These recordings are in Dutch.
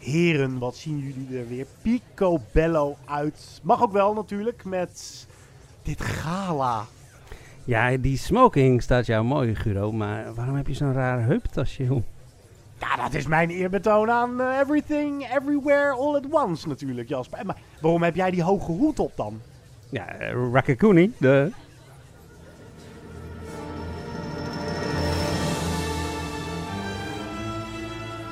Heren, wat zien jullie er weer picobello uit. Mag ook wel natuurlijk met dit gala. Ja, die smoking staat jou mooi, Guro. Maar waarom heb je zo'n raar heuptasje, joh? Ja, dat is mijn eerbetoon aan eh, Everything, Everywhere, All at Once natuurlijk, Jasper. Maar waarom heb jij die hoge hoed op dan? Ja, uh, Rakakuni, de...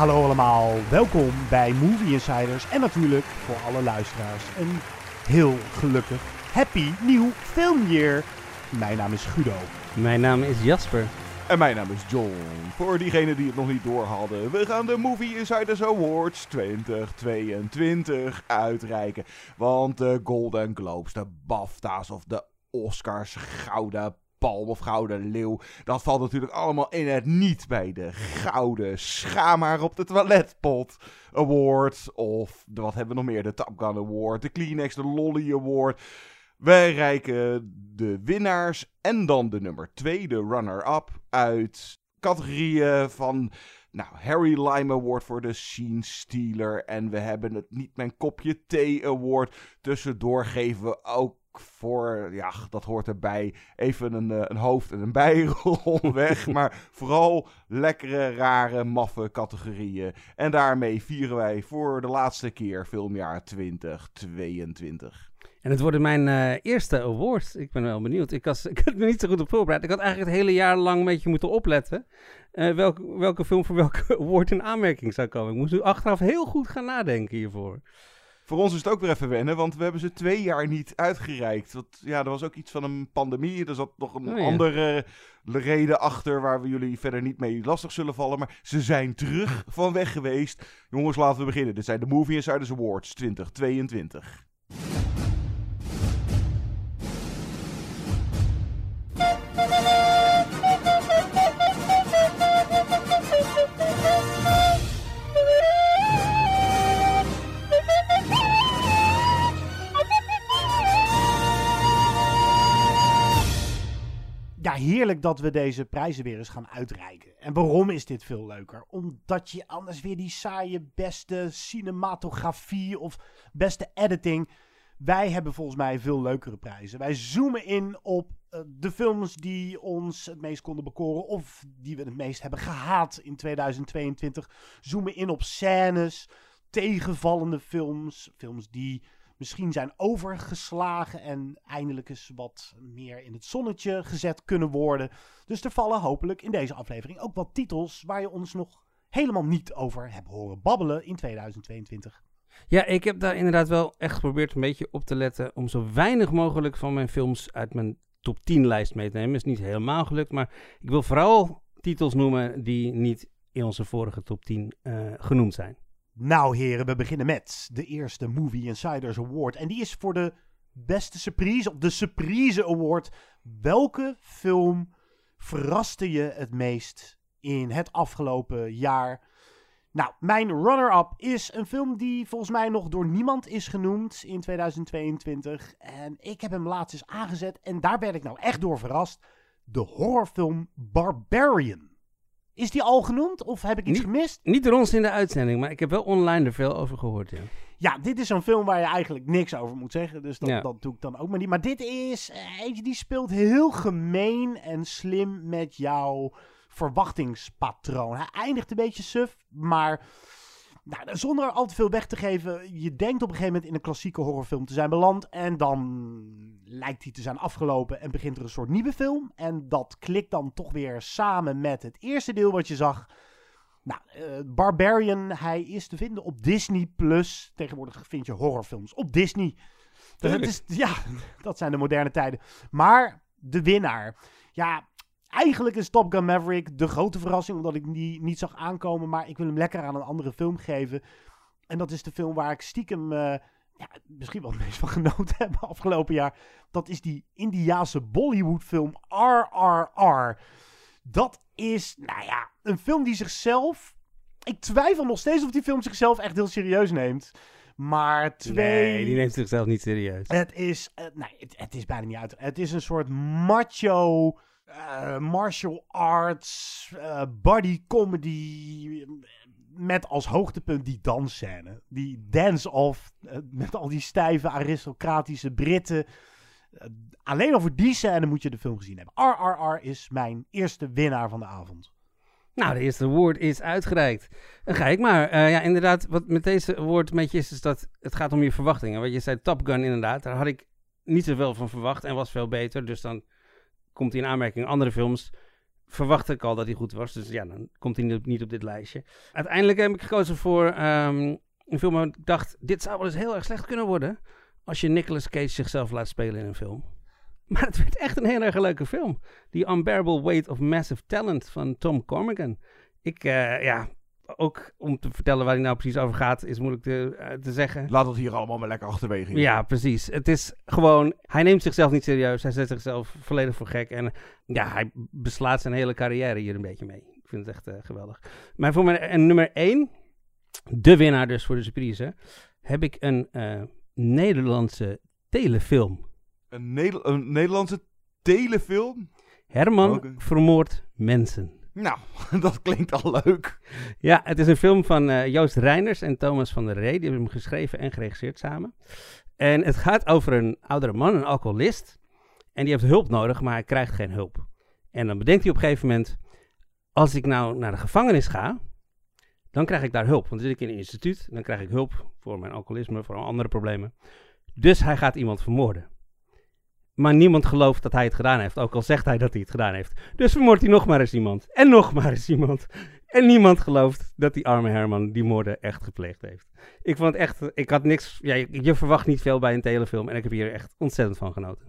Hallo allemaal, welkom bij Movie Insiders en natuurlijk voor alle luisteraars een heel gelukkig Happy New Film Year. Mijn naam is Guido. Mijn naam is Jasper. En mijn naam is John. Voor diegenen die het nog niet door hadden, we gaan de Movie Insiders Awards 2022 uitreiken. Want de Golden Globes, de BAFTA's of de Oscars, Gouden Palm of Gouden Leeuw, dat valt natuurlijk allemaal in het niet bij de Gouden Schaamhaar op de Toiletpot Award. Of de, wat hebben we nog meer? De Top Gun Award, de Kleenex, de Lolly Award. Wij reiken de winnaars en dan de nummer 2, de runner-up, uit categorieën van nou, Harry Lime Award voor de Scene Stealer. En we hebben het Niet Mijn Kopje Thee Award. Tussendoor geven we ook voor, ja, dat hoort erbij, even een, eh, een hoofd en een bijrol weg. Maar vooral lekkere, rare, maffe categorieën. En daarmee vieren wij voor de laatste keer filmjaar 2022. En het worden mijn eh, eerste awards. Ik ben wel benieuwd. Ik, was, ik had me niet zo goed op voorbereid. Ik had eigenlijk het hele jaar lang een beetje moeten opletten. eh, welke, welke film voor welke award in aanmerking zou komen. Ik moest nu achteraf heel goed gaan nadenken hiervoor. Voor ons is het ook weer even wennen, want we hebben ze twee jaar niet uitgereikt. Want ja, er was ook iets van een pandemie. Er zat nog een Oh ja. andere reden achter waar we jullie verder niet mee lastig zullen vallen. Maar ze zijn terug van weg geweest. Jongens, laten we beginnen. Dit zijn de Movie Insiders Awards 2022. Ja, heerlijk dat we deze prijzen weer eens gaan uitreiken. En waarom is dit veel leuker? Omdat je anders weer die saaie beste cinematografie of beste editing. Wij hebben volgens mij veel leukere prijzen. Wij zoomen in op eh, de films die ons het meest konden bekoren of die we het meest hebben gehaat in 2022. Zoomen in op scènes, tegenvallende films, films die misschien zijn overgeslagen en eindelijk eens wat meer in het zonnetje gezet kunnen worden. Dus er vallen hopelijk in deze aflevering ook wat titels waar je ons nog helemaal niet over hebt horen babbelen in 2022. Ja, ik heb daar inderdaad wel echt geprobeerd een beetje op te letten. Om zo weinig mogelijk van mijn films uit mijn top 10 lijst mee te nemen. Is niet helemaal gelukt, maar ik wil vooral titels noemen die niet in onze vorige top 10 eh, genoemd zijn. Nou heren, we beginnen met de eerste Movie Insiders Award. En die is voor de beste surprise, of de Surprise Award. Welke film verraste je het meest in het afgelopen jaar? Nou, mijn runner-up is een film die volgens mij nog door niemand is genoemd in 2022. En ik heb hem laatst eens aangezet en daar werd ik nou echt door verrast. De horrorfilm Barbarian. Is die al genoemd of heb ik iets Niet- gemist? Niet door ons in de uitzending, maar ik heb wel online er veel over gehoord. Ja. Ja, dit is zo'n film waar je eigenlijk niks over moet zeggen. Dus dat, Ja. dat doe ik dan ook maar niet. Maar dit is eh, eentje die speelt heel gemeen en slim met jouw verwachtingspatroon. Hij eindigt een beetje suf, maar Nou, zonder al te veel weg te geven, je denkt op een gegeven moment in een klassieke horrorfilm te zijn beland. En dan lijkt die te zijn afgelopen en begint er een soort nieuwe film. En dat klikt dan toch weer samen met het eerste deel wat je zag. Nou, eh, Barbarian, hij is te vinden op Disney+. Plus. Tegenwoordig vind je horrorfilms op Disney. Dat Tuurlijk. is, ja, dat zijn de moderne tijden. Maar de winnaar. Ja, eigenlijk is Top Gun Maverick de grote verrassing, omdat ik die niet zag aankomen. Maar ik wil hem lekker aan een andere film geven. En dat is de film waar ik stiekem eh, ja, misschien wel het meest van genoten heb afgelopen jaar. Dat is die Indiaanse Bollywood-film RRR. Dat is, nou ja, een film die zichzelf. Ik twijfel nog steeds of die film zichzelf echt heel serieus neemt. Maar twee. Nee, die neemt zichzelf niet serieus. Het is, eh, nee, het, het is bijna niet uit. Het is een soort macho eh, martial arts eh, body comedy met als hoogtepunt die dansscène. Die dance-off eh, met al die stijve aristocratische Britten. Alleen al voor die scène moet je de film gezien hebben. RRR is mijn eerste winnaar van de avond. Nou, de eerste woord is uitgereikt. Dan ga ik maar. Ja, inderdaad, wat met deze woord beetje is, is dat het gaat om je verwachtingen. Wat je zei, Top Gun inderdaad, daar had ik niet zoveel van verwacht en was veel beter. Dus dan komt hij in aanmerking. Andere films verwachtte ik al dat hij goed was. Dus ja, dan komt hij niet- op dit lijstje. Uiteindelijk heb ik gekozen voor ehm, een film waar ik dacht, dit zou wel eens heel erg slecht kunnen worden. Als je Nicolas Cage zichzelf laat spelen in een film. Maar het werd echt een heel erg leuke film. The Unbearable Weight of Massive Talent van Tom Corrigan. Ik, eh, ja, ook om te vertellen waar hij nou precies over gaat, is moeilijk te, eh, te zeggen. Laat het hier allemaal maar lekker achterwege. Ja, precies. Het is gewoon, hij neemt zichzelf niet serieus. Hij zet zichzelf volledig voor gek. En ja, hij beslaat zijn hele carrière hier een beetje mee. Ik vind het echt eh, geweldig. Maar voor mijn en nummer 1, de winnaar dus voor de surprise, heb ik een eh, Nederlandse telefilm. Een, een Nederlandse telefilm? Herman Oké. vermoordt mensen. Nou, dat klinkt al leuk. Ja, het is een film van eh, Joost Reiners en Thomas van der Ree. Die hebben hem geschreven en geregisseerd samen. En het gaat over een oudere man, een alcoholist. En die heeft hulp nodig, maar hij krijgt geen hulp. En dan bedenkt hij op een gegeven moment... Als ik nou naar de gevangenis ga, dan krijg ik daar hulp. Want dan zit ik in een instituut, dan krijg ik hulp voor mijn alcoholisme, voor andere problemen. Dus hij gaat iemand vermoorden. Maar niemand gelooft dat hij het gedaan heeft, ook al zegt hij dat hij het gedaan heeft. Dus vermoordt hij nog maar eens iemand. En nog maar eens iemand. En niemand gelooft dat die arme Herman die moorden echt gepleegd heeft. Ik vond het echt, ik had niks, ja, je, je verwacht niet veel bij een telefilm. En ik heb hier echt ontzettend van genoten.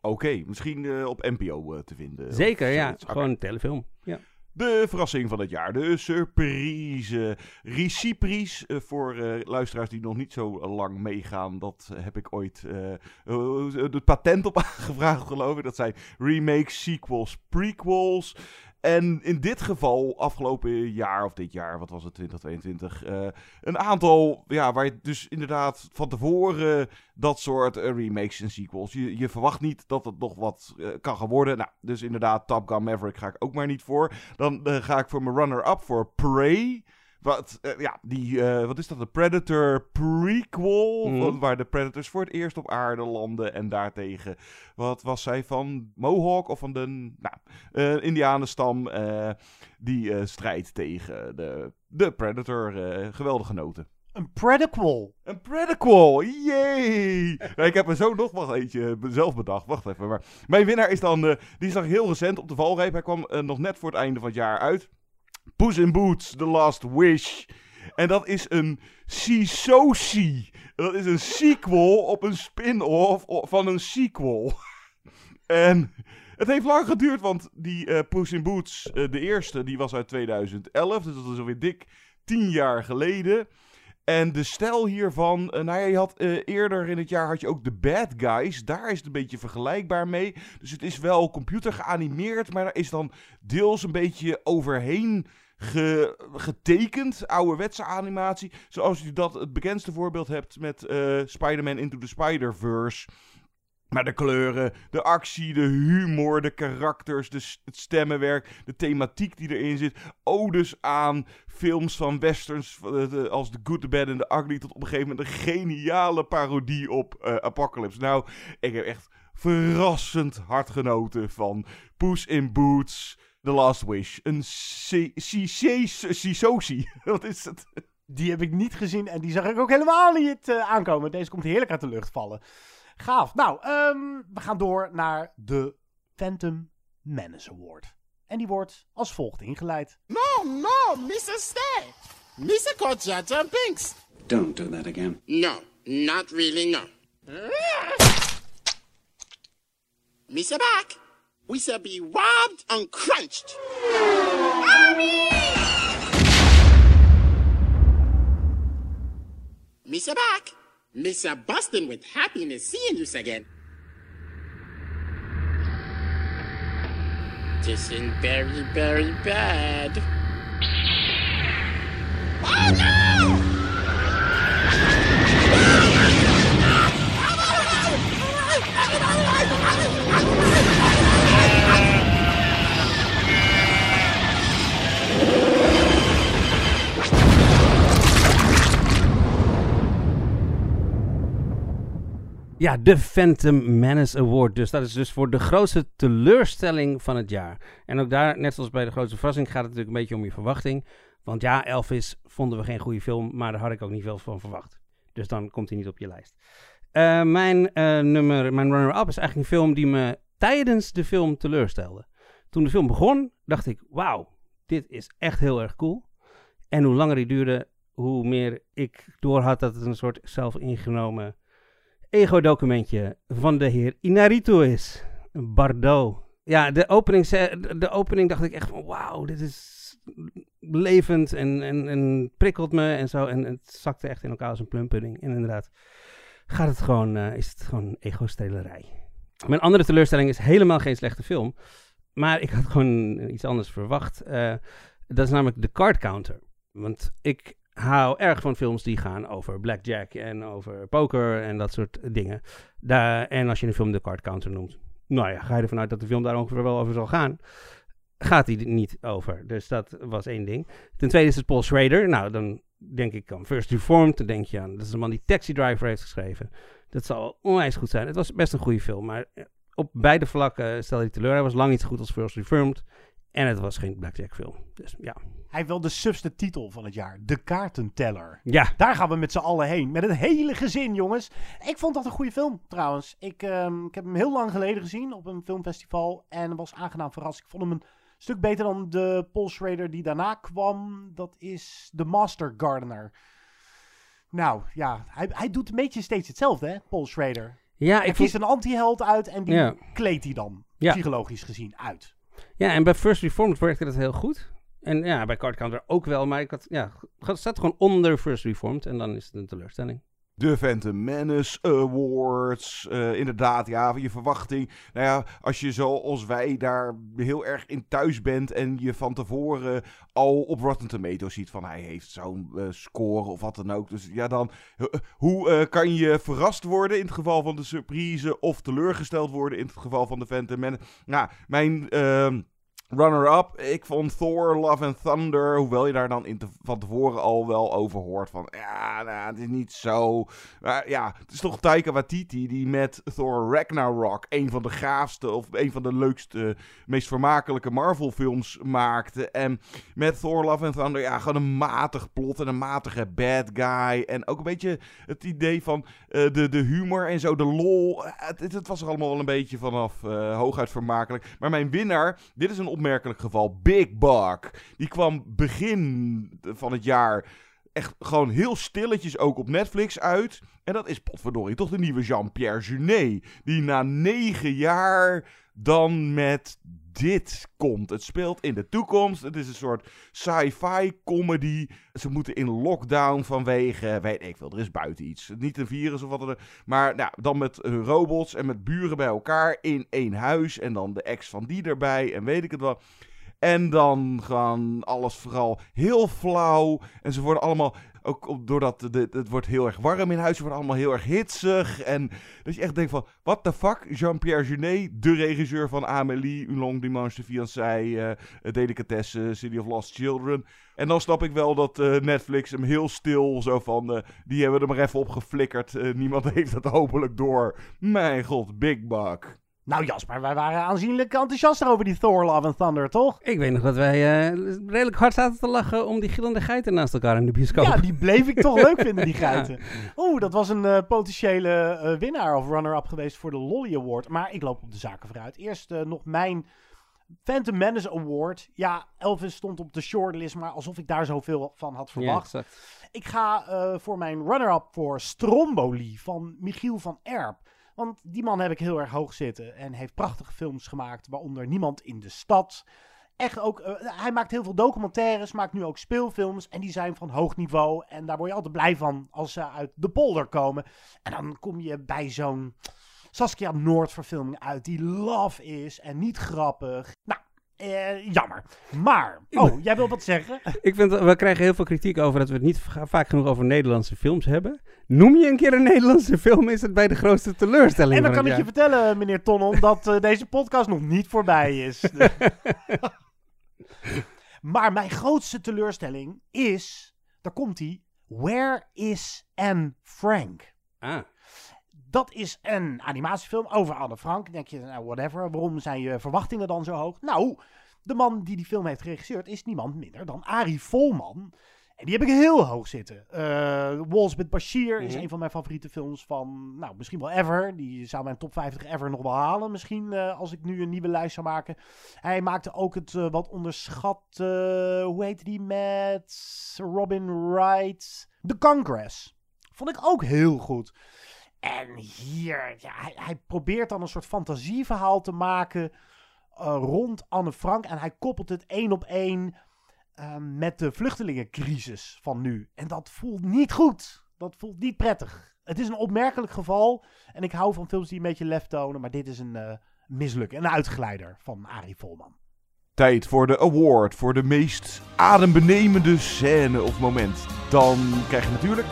Oké, misschien eh, op NPO eh, te vinden. Zeker, ja. Gewoon een telefilm. Ja. De verrassing van het jaar, de surprise. Recipries, eh, voor eh, luisteraars die nog niet zo lang meegaan. Dat heb ik ooit eh, het patent op aangevraagd, geloof ik. Dat zijn remakes, sequels, prequels. En in dit geval, afgelopen jaar of dit jaar, wat was het, 2022, eh, een aantal, ja, waar je dus inderdaad van tevoren dat soort eh, remakes en sequels, je, je verwacht niet dat het nog wat eh, kan gaan worden. Nou, dus inderdaad, Top Gun Maverick ga ik ook maar niet voor. Dan ga ik voor mijn runner-up voor Prey. Wat, eh, ja, die, eh, wat is dat? De Predator prequel. Mhm. van- waar de Predators voor het eerst op aarde landen. En daartegen, wat was zij van Mohawk of van de nou, eh Indianenstam. die strijdt tegen de, de Predator. geweldige noten. Een prequel. Een Predaquel, yay! Nou, ik heb er zo nog wel eentje zelf bedacht. Wacht even, maar mijn winnaar is dan, die is nog heel recent op de valreep. Hij kwam nog net voor het einde van het jaar uit. Puss in Boots, The Last Wish. En dat is een Sisosi. Dat is een sequel op een spin-off van een sequel. en het heeft lang geduurd, want die eh Puss in Boots, eh, de eerste, die was uit 2011. Dus dat is alweer dik tien jaar geleden. En de stijl hiervan, eh, nou ja, je had eh, eerder in het jaar had je ook de Bad Guys. Daar is het een beetje vergelijkbaar mee. Dus het is wel computer geanimeerd, maar er is dan deels een beetje overheen ge- getekend. Ouderwetse animatie. Zoals je dat het bekendste voorbeeld hebt met eh, Spider-Man Into the Spider-Verse. Maar de kleuren, de actie, de humor, de karakters, de, het stemmenwerk, de thematiek die erin zit. Odes aan films van westerns eh, als The Good, The Bad and The Ugly. Tot op een gegeven moment een geniale parodie op eh, Apocalypse. Nou, ik heb echt verrassend hard genoten van Puss in Boots, The Last Wish. Een Sisosi. Wat is het? Die heb ik niet gezien en die zag ik ook helemaal niet eh, aankomen. Deze komt heerlijk uit de lucht vallen. Gaaf. Nou, ehm, we gaan door naar de Phantom Menace Award. En die wordt als volgt ingeleid. No, no, Mr. Stay. Mr. Kocha John Pinks. Don't do that again. No, not really, no. Mr. Back, we shall be robbed and crunched. Mr. Back, Mr. Bustin with happiness seeing you again. This is very, very bad. Oh no! Ja, de Phantom Menace Award. Dus dat is dus voor de grootste teleurstelling van het jaar. En ook daar, net zoals bij de grootste verrassing, gaat het natuurlijk een beetje om je verwachting. Want ja, Elvis vonden we geen goede film, maar daar had ik ook niet veel van verwacht. Dus dan komt hij niet op je lijst. Eh, mijn eh, nummer, mijn runner-up is eigenlijk een film die me tijdens de film teleurstelde. Toen de film begon, dacht ik, wauw, dit is echt heel erg cool. En hoe langer die duurde, hoe meer ik doorhad dat het een soort zelfingenomen ego-documentje van de heer Inarito is. Bardot. Ja, de opening, de opening dacht ik echt van wauw, dit is levend en, en, en prikkelt me en zo. En het zakte echt in elkaar als een plumpudding. En inderdaad, gaat het gewoon, eh, is het gewoon ego-strelerij. Mijn andere teleurstelling is helemaal geen slechte film. Maar ik had gewoon iets anders verwacht. Eh, dat is namelijk de card counter. Want ik hou erg van films die gaan over blackjack en over poker en dat soort dingen. Daar, en als je een film de card counter noemt, nou ja, ga je ervan uit dat de film daar ongeveer wel over zal gaan. Gaat hij niet over. Dus dat was één ding. Ten tweede is het Paul Schrader. Nou, dan denk ik aan First Reformed. Dan denk je aan, dat is de man die Taxi Driver heeft geschreven. Dat zal onwijs goed zijn. Het was best een goede film, maar op beide vlakken stelde hij teleur. Hij was lang niet zo goed als First Reformed. En het was geen blackjack film. Dus ja. Hij heeft wel de subste titel van het jaar. De Kaartenteller. Ja. Daar gaan we met z'n allen heen. Met het hele gezin, jongens. Ik vond dat een goede film, trouwens. Ik, ehm, ik heb hem heel lang geleden gezien op een filmfestival. En was aangenaam verrast. Ik vond hem een stuk beter dan de Paul Schrader die daarna kwam. Dat is The Master Gardener. Nou, ja. Hij, hij doet een beetje steeds hetzelfde, hè, Paul Schrader. Ja, hij ik kiest vond- een anti-held uit en die Ja. kleedt hij dan, Ja. psychologisch gezien, uit. Ja, en bij First Reformed werkte dat heel goed. En ja, bij Card Counter ook wel, maar ik had, ja, het staat gewoon onder First Reformed en dan is het een teleurstelling. De Phantom Menace Awards. eh, inderdaad, ja, je verwachting. Nou ja, als je zoals wij daar heel erg in thuis bent en je van tevoren al op Rotten Tomatoes ziet van hij heeft zo'n eh, score of wat dan ook. Dus ja, dan eh, hoe kan je verrast worden in het geval van de surprise of teleurgesteld worden in het geval van de Phantom Menace? Nou, mijn... Runner-up, ik vond Thor, Love and Thunder, hoewel je daar dan in te- van tevoren al wel over hoort van, ja, nou, het is niet zo. Maar ja, het is toch Taika Waititi die met Thor Ragnarok een van de gaafste of een van de leukste, meest vermakelijke Marvel films maakte. En met Thor, Love and Thunder, ja, gewoon een matig plot en een matige bad guy. En ook een beetje het idee van eh, de, de humor en zo, de lol. Eh, Het, het, was er allemaal wel een beetje vanaf eh, hooguit vermakelijk. Maar mijn winnaar, dit is een geval, Big Buck. Die kwam begin van het jaar echt gewoon heel stilletjes ook op Netflix uit. En dat is potverdorie toch de nieuwe Jean-Pierre Junet. Die na negen jaar dan met dit komt. Het speelt in de toekomst. Het is een soort sci-fi comedy. Ze moeten in lockdown vanwege, weet ik veel, er is buiten iets. Niet een virus of wat dan. Maar nou, dan met eh, robots en met buren bij elkaar in één huis. En dan de ex van die erbij en weet ik het wel. En dan gaan alles vooral heel flauw. En ze worden allemaal, ook doordat de, het wordt heel erg warm in huis, ze worden allemaal heel erg hitsig. En dat je echt denkt van, what the fuck? Jean-Pierre Junet, de regisseur van Amélie, Un Long Dimanche de Fiancé, uh, Delicatesse, City of Lost Children. En dan snap ik wel dat eh, Netflix hem heel stil zo van, eh, die hebben er maar even op geflikkerd. Eh, niemand heeft het hopelijk door. Mijn god, Big Buck. Nou Jasper, wij waren aanzienlijk enthousiaster over die Thor Love and Thunder, toch? Ik weet nog dat wij eh, redelijk hard zaten te lachen om die gillende geiten naast elkaar in de bioscoop. Ja, die bleef ik toch leuk vinden, die geiten. Oeh, dat was een eh, potentiële eh, winnaar of runner-up geweest voor de Lolly Award. Maar ik loop op de zaken vooruit. Eerst nog mijn Phantom Menace Award. Ja, Elvis stond op de shortlist, maar alsof ik daar zoveel van had verwacht. Ik ga voor mijn runner-up voor Stromboli van Michiel van Erp. Want die man heb ik heel erg hoog zitten en heeft prachtige films gemaakt, waaronder Niemand in de Stad. Echt ook, eh, hij maakt heel veel documentaires, maakt nu ook speelfilms en die zijn van hoog niveau. En daar word je altijd blij van als ze uit de polder komen. En dan kom je bij zo'n Saskia Noord verfilming uit die love is en niet grappig. Nou, eh, jammer. Maar, oh, jij wil wat zeggen? Ik vind, we krijgen heel veel kritiek over dat we het niet va- vaak genoeg over Nederlandse films hebben. Noem je een keer een Nederlandse film, is het bij de grootste teleurstelling En dan kan ik je vertellen, meneer Tonnon, dat eh, deze podcast nog niet voorbij is. maar mijn grootste teleurstelling is, daar komt hij, Where is Anne Frank? Ah. Dat is een animatiefilm over Anne Frank. Dan denk je, nou whatever, waarom zijn je verwachtingen dan zo hoog? Nou, de man die die film heeft geregisseerd is niemand minder dan Arie Volman. En die heb ik heel hoog zitten. Eh Walls with Bashir is Mhm. een van mijn favoriete films van, nou, misschien wel ever. Die zou mijn top 50 ever nog wel halen. Misschien eh, als ik nu een nieuwe lijst zou maken. Hij maakte ook het eh, wat onderschatte, hoe heet die met Robin Wright? The Congress. Vond ik ook heel goed. En hier, hij, hij probeert dan een soort fantasieverhaal te maken eh, rond Anne Frank. En hij koppelt het één op één eh, met de vluchtelingencrisis van nu. En dat voelt niet goed. Dat voelt niet prettig. Het is een opmerkelijk geval. En ik hou van films die een beetje lef tonen. Maar dit is een eh mislukking. Een uitgeleider van Arie Volman. Tijd voor de award voor de meest adembenemende scène of moment. Dan krijg je natuurlijk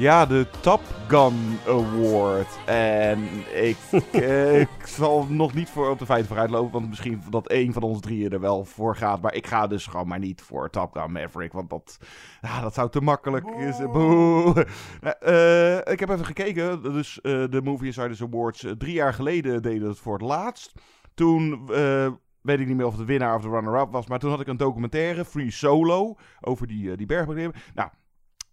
Ja, de Top Gun Award. En ik, eh, ik zal nog niet voor op de feiten vooruit lopen, want misschien dat één van ons drieën er wel voor gaat. Maar ik ga dus gewoon maar niet voor Top Gun Maverick, want dat, ja, dat zou te makkelijk zijn. Boe. Eh, eh, ik heb even gekeken, dus eh, de Movie Insiders Awards drie jaar geleden deden het voor het laatst. Toen... weet ik niet meer of de winnaar of de runner-up was. Maar toen had ik een documentaire, Free Solo, over die, eh, die bergbeklimmen. Nou,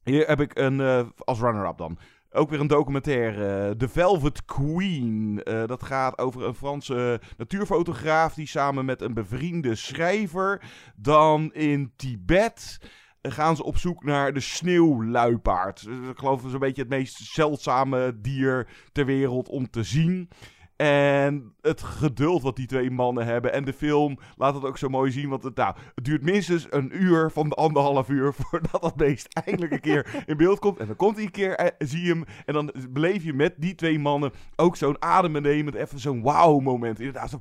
hier heb ik een, eh, als runner-up dan, ook weer een documentaire, The Velvet Queen. Eh, dat gaat over een Franse natuurfotograaf die samen met een bevriende schrijver dan in Tibet eh, gaan ze op zoek naar de sneeuwluipaard. Eh, Ik geloof dat is een beetje het meest zeldzame dier ter wereld om te zien. En het geduld wat die twee mannen hebben. En de film laat het ook zo mooi zien. Want het, nou, het duurt minstens een uur van de anderhalf uur. voordat dat beest eindelijk een keer in beeld komt. En dan komt hij een keer, eh, zie je hem. En dan beleef je met die twee mannen ook zo'n adembenemend. Even zo'n wauw-moment. Inderdaad, zo,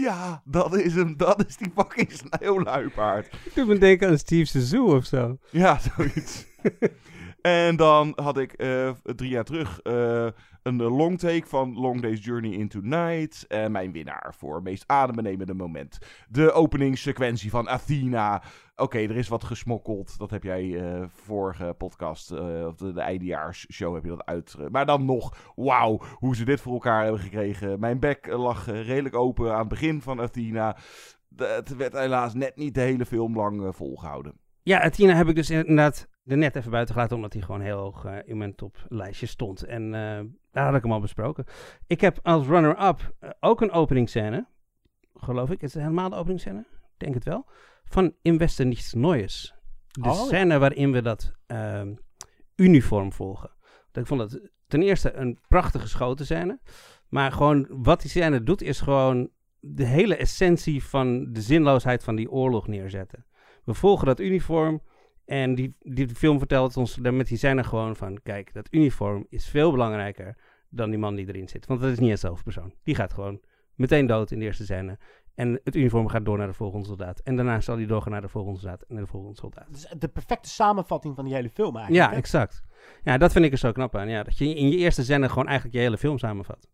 ja, dat is hem. Dat is die fucking sneeuwluipaard. Ik doe me denken aan Steve Zissou of zo. Ja, zoiets. en dan had ik eh, drie jaar terug eh, een long take van Long Day's Journey into Night. En mijn winnaar voor meest adembenemende moment. De openingssequentie van Athena. Oké, er is wat gesmokkeld. Dat heb jij eh, vorige podcast, of de, de eindejaarsshow, heb je dat uit. maar dan nog, wauw, hoe ze dit voor elkaar hebben gekregen. Mijn bek lag redelijk open aan het begin van Athena. Het werd helaas net niet de hele film lang eh, volgehouden. Ja, Athena heb ik dus inderdaad er net even buiten gelaten, omdat hij gewoon heel hoog eh, in mijn toplijstje stond. En eh, daar had ik hem al besproken. Ik heb als runner-up eh, ook een openingsscène, geloof ik. Is het helemaal de openingsscène? Ik Denk het wel. Van In Westen Nichts Neues. De Oh, ja. scène waarin we dat ehm, uniform volgen. Dat ik vond dat ten eerste een prachtige geschoten scène. Maar gewoon wat die scène doet, is gewoon de hele essentie van de zinloosheid van die oorlog neerzetten. We volgen dat uniform. En die, die film vertelt ons met die scène gewoon van... Kijk, dat uniform is veel belangrijker dan die man die erin zit. Want dat is niet hetzelfde persoon. Die gaat gewoon meteen dood in de eerste scène. En het uniform gaat door naar de volgende soldaat. En daarna zal hij doorgaan naar de volgende soldaat en naar de volgende soldaat. Is de perfecte samenvatting van die hele film eigenlijk. Ja, hè? exact. Ja, dat vind ik er zo knap aan. Ja, dat je in je eerste scène gewoon eigenlijk je hele film samenvat.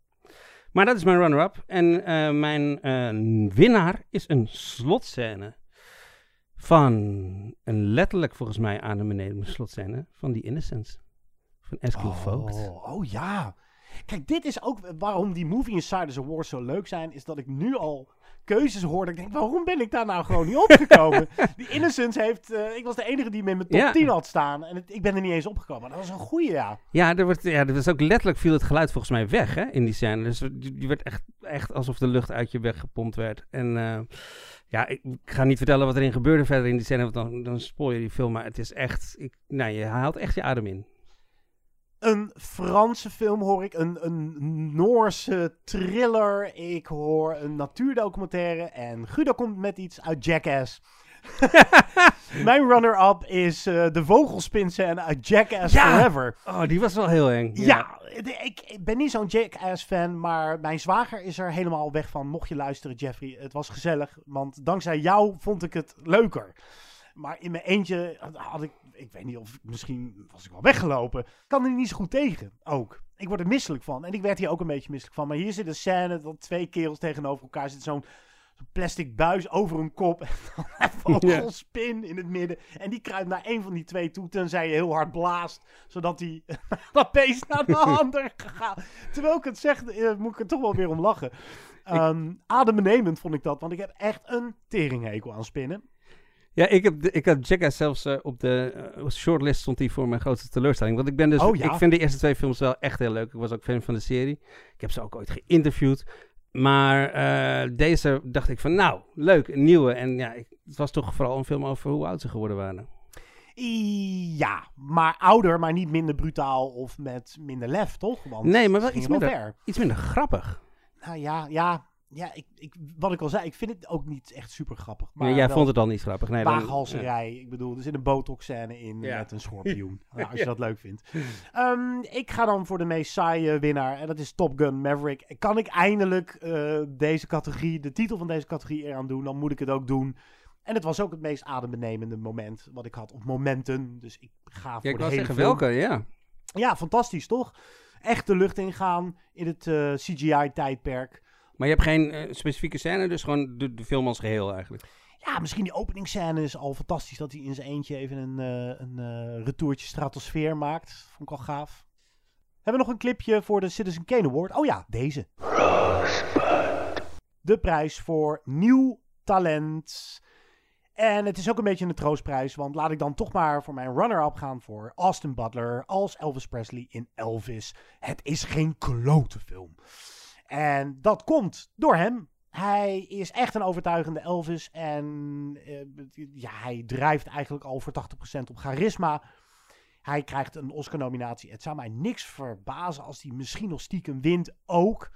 Maar dat is mijn runner-up. En eh, mijn eh, winnaar is een slotscène van een letterlijk volgens mij aan de beneden slotscène van The Innocents. Van Eskill Vogt. Oh, oh ja. Kijk, dit is ook waarom die Movie Insiders Awards zo leuk zijn. Is dat ik nu al keuzes hoor. Dat ik denk, waarom ben ik daar nou gewoon niet opgekomen? die Innocence heeft... eh, ik was de enige die me in mijn top Ja. 10 had staan. En het- ik ben er niet eens opgekomen. Dat was een goeie, ja. Ja, er, wordt, ja, er was ook letterlijk viel het geluid volgens mij weg hè, in die scène. Dus je, werd echt, echt alsof de lucht uit je weggepompt werd. En eh, ja, ik, ik ga niet vertellen wat erin gebeurde verder in die scène, want dan, dan spoil je die film. Maar het is echt, ik, nou, je haalt echt je adem in. Een Franse film hoor ik. Een, een Noorse thriller. Ik hoor een natuurdocumentaire. En Guido komt met iets uit Jackass. Mijn runner-up is eh, de vogelspinscène uit Jackass Ja! Forever. Oh, die was wel heel eng. Ja, de- ik, ik ben niet zo'n Jackass-fan, maar mijn zwager is er helemaal weg van. Mocht je luisteren, Jeffrey, het was gezellig, want dankzij jou vond ik het leuker. Maar in mijn eentje had ik, ik weet niet of, misschien was ik wel weggelopen. Ik kan er niet zo goed tegen, ook. Ik word er misselijk van. En ik werd hier ook een beetje misselijk van. Maar hier zit een scène dat twee kerels tegenover elkaar zitten. Zo'n plastic buis over een kop. En dan een vogelspin in het midden. En die kruipt naar een van die twee toe. Tenzij je heel hard blaast. Zodat die dat beest naar de ander gaat. Terwijl ik het zeg, eh, moet ik er toch wel weer om lachen. Ehm adembenemend vond ik dat. Want ik heb echt een teringhekel aan spinnen. Ja, ik heb, ik heb Jackass zelfs eh, op de eh, shortlist stond die voor mijn grootste teleurstelling. Want ik ben dus, Oh, ja? ik vind de eerste twee films wel echt heel leuk. Ik was ook fan van de serie. Ik heb ze ook ooit geïnterviewd. Maar eh, deze dacht ik van, nou, leuk, een nieuwe. En ja, ik, het was toch vooral een film over hoe oud ze geworden waren. Ja, maar ouder, maar niet minder brutaal of met minder lef, toch? Want nee, maar wel iets minder, iets minder grappig. Nou ja, ja, ja ik, ik, wat ik al zei, ik vind het ook niet echt super grappig. Maar Ja, jij vond het al niet grappig. Nee, dan- Waaghalserij. Ik bedoel, er zit een botox-scène in Ja. met een schorpioen. nou, als je Ja. dat leuk vindt. Ehm, ik ga dan voor de meest saaie winnaar. En dat is Top Gun Maverick. Kan ik eindelijk eh, deze categorie, de titel van deze categorie eraan doen, dan moet ik het ook doen. En het was ook het meest adembenemende moment wat ik had. Of momenten. Dus ik ga voor Ja, ik de hele zeggen film. welke, ja. Ja, fantastisch toch? Echt de lucht ingaan in het eh, CGI-tijdperk. Maar je hebt geen eh, specifieke scène, dus gewoon de, film als geheel eigenlijk. Ja, misschien die openingsscène is al fantastisch. Dat hij in zijn eentje even een, eh, een eh, retourtje stratosfeer maakt. Vond ik al gaaf. Hebben we nog een clipje voor de Citizen Kane Award? Oh ja, deze. De prijs voor nieuw talent. En het is ook een beetje een troostprijs. Want laat ik dan toch maar voor mijn runner-up gaan voor Austin Butler als Elvis Presley in Elvis. Het is geen klote film. En dat komt door hem. Hij is echt een overtuigende Elvis. En eh, ja, hij drijft eigenlijk al voor 80% op charisma. Hij krijgt een Oscar-nominatie. Het zou mij niks verbazen als hij misschien nog stiekem wint ook.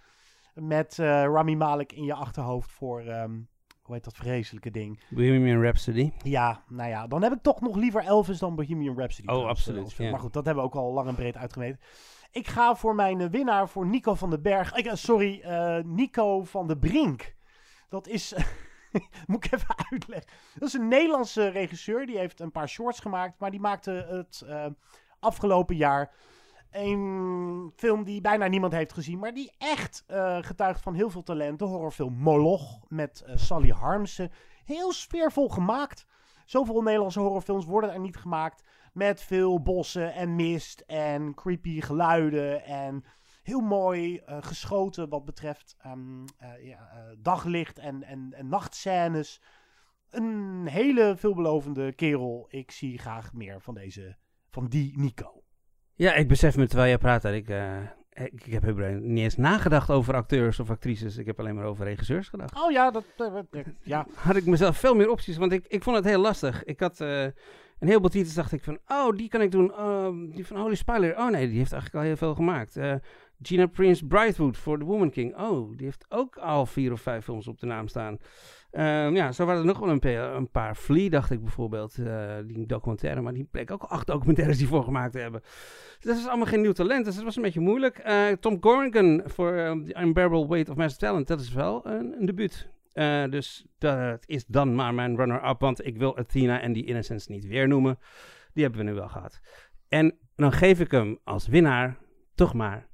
Met eh, Rami Malek in je achterhoofd voor, ehm, hoe heet dat vreselijke ding? Bohemian Rhapsody. Ja, nou ja, dan heb ik toch nog liever Elvis dan Bohemian Rhapsody. Oh, trouwens, absoluut, ja. Maar goed, dat hebben we ook al lang en breed uitgemeten. Ik ga voor mijn winnaar, voor Nico van den Berg. Ik, eh, sorry, eh, Nico van de Brink. Dat is... Moet ik even uitleggen. Dat is een Nederlandse regisseur. Die heeft een paar shorts gemaakt. Maar die maakte het eh, afgelopen jaar een film die bijna niemand heeft gezien. Maar die echt eh, getuigt van heel veel talent. De horrorfilm Moloch met Sally Harmsen. Heel sfeervol gemaakt. Zoveel Nederlandse horrorfilms worden er niet gemaakt. Met veel bossen en mist en creepy geluiden. En heel mooi eh, geschoten wat betreft ehm, eh, ja, eh, daglicht en, en, nachtscènes. Een hele veelbelovende kerel. Ik zie graag meer van deze, van die Nico. Ja, ik besef me terwijl jij praat dat ik, ik, ik heb helemaal niet eens nagedacht over acteurs of actrices. Ik heb alleen maar over regisseurs gedacht. Oh ja, dat, eh, eh, ja. Had ik mezelf veel meer opties, want ik, ik vond het heel lastig. Ik had eh, een heleboel titels, dacht ik van, oh, die kan ik doen. Oh, die van Holy Spider, oh nee, die heeft eigenlijk al heel veel gemaakt. Eh, Gina Prince Brightwood voor The Woman King. Oh, die heeft ook al vier of vijf films op de naam staan. Ehm, ja, zo waren er nog wel een, een paar. Flea, dacht ik bijvoorbeeld, eh, die documentaire. Maar die bleek ook acht documentaires die voor gemaakt hebben. Dus dat is allemaal geen nieuw talent, dus het was een beetje moeilijk. Eh, Tom Corrigan voor ehm, The Unbearable Weight of Massive Talent, dat is wel een, een debuut. Eh, dus dat is dan maar mijn runner-up, want ik wil Athena en die Innocence niet weer noemen. Die hebben we nu wel gehad. En dan geef ik hem als winnaar toch maar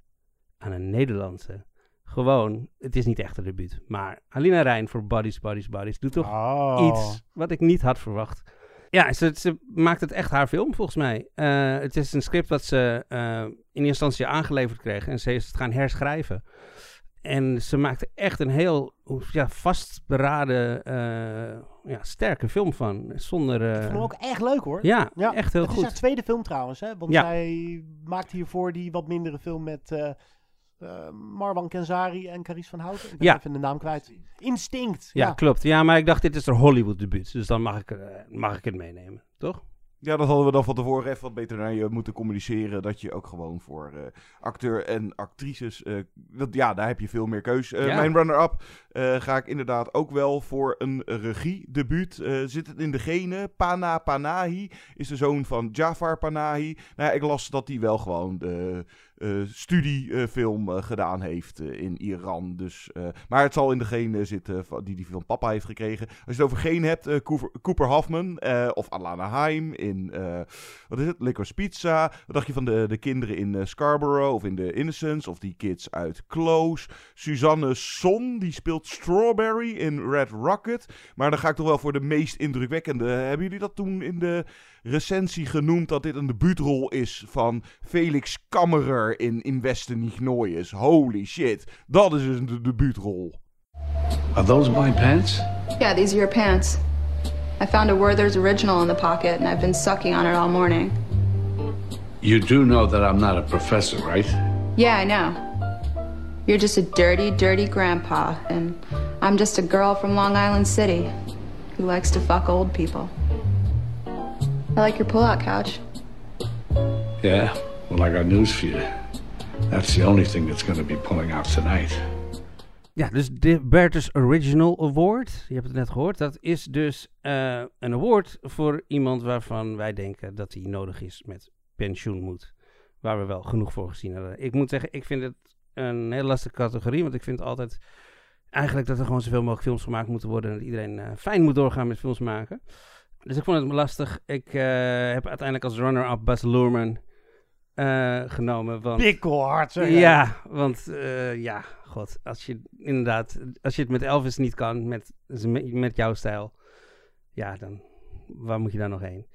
aan een Nederlandse gewoon, het is niet echt een debuut. Maar Alina Rijn voor Bodies, Bodies, Bodies doet toch Oh. iets wat ik niet had verwacht. Ja, ze, ze maakt het echt haar film, volgens mij. Eh, het is een script dat ze eh, in eerste instantie aangeleverd kreeg en ze is het gaan herschrijven. En ze maakte echt een heel ja, vastberaden, eh, ja, sterke film van. Zonder... Ik eh, vond hem ook echt leuk hoor. ja, echt heel het is goed. haar tweede film trouwens, hè? Want Ja. zij maakte hiervoor die wat mindere film met eh, eh, Marwan Kenzari en Carice van Houten. Ik ben Ja. even de naam kwijt. Instinct. Ja, Ja, klopt. Ja, maar ik dacht, dit is haar Hollywood debuut. Dus dan mag ik, eh, mag ik het meenemen, toch? Ja, dat hadden we dan van tevoren even wat beter naar je moeten communiceren. Dat je ook gewoon voor eh, acteur en actrices. eh, dat, ja, daar heb je veel meer keus. Eh, Ja. Mijn runner-up eh, ga ik inderdaad ook wel voor een regiedebuut. Eh zit het in de genen? Pana Panahi is de zoon van Jafar Panahi. Nou ja, ik las dat hij wel gewoon de studiefilm eh, gedaan heeft eh, in Iran. Dus, eh, maar het zal in de genen zitten die hij van papa heeft gekregen. Als je het over geen hebt, eh, Cooper, Hoffman eh, of Alana Haim in, eh, wat is het, Licorice Pizza. Wat dacht je van de, de kinderen in eh, Scarborough of in The Innocents of die kids uit Close. Suzanne Son, die speelt Strawberry in Red Rocket. Maar dan ga ik toch wel voor de meest indrukwekkende. Hebben jullie dat toen in de recensie genoemd dat dit een debuutrol is van Felix Kammerer in In Westen niet Nooies? Holy shit, dat is dus een debuutrol. Are those my pants? Yeah, these are your pants. I found a Werther's original in the pocket, and I've been sucking on it all morning. You do know that I'm not a professor, right? Yeah, I know. You're just a dirty, dirty grandpa, and I'm just a girl from Long Island City who likes to fuck old people. I like your pull-out couch. Yeah. Well, I got news for you. That's the only thing that's going to be pulling out tonight. Ja, dus de Bertus Original Award, je hebt het net gehoord, dat is dus eh, een award voor iemand waarvan wij denken dat hij nodig is met pensioen moet. Waar we wel genoeg voor gezien hebben. Ik moet zeggen, ik vind het een heel lastige categorie, want ik vind altijd eigenlijk dat er gewoon zoveel mogelijk films gemaakt moeten worden en dat iedereen eh, fijn moet doorgaan met films maken. Dus ik vond het lastig. Ik eh, heb uiteindelijk als runner-up Baz Luhrmann eh, genomen. Want, Pikkelhard, zeg. Ja, want eh, ja, god, als je inderdaad, als je het met Elvis niet kan, met, met jouw stijl, ja, dan waar moet je daar nog heen?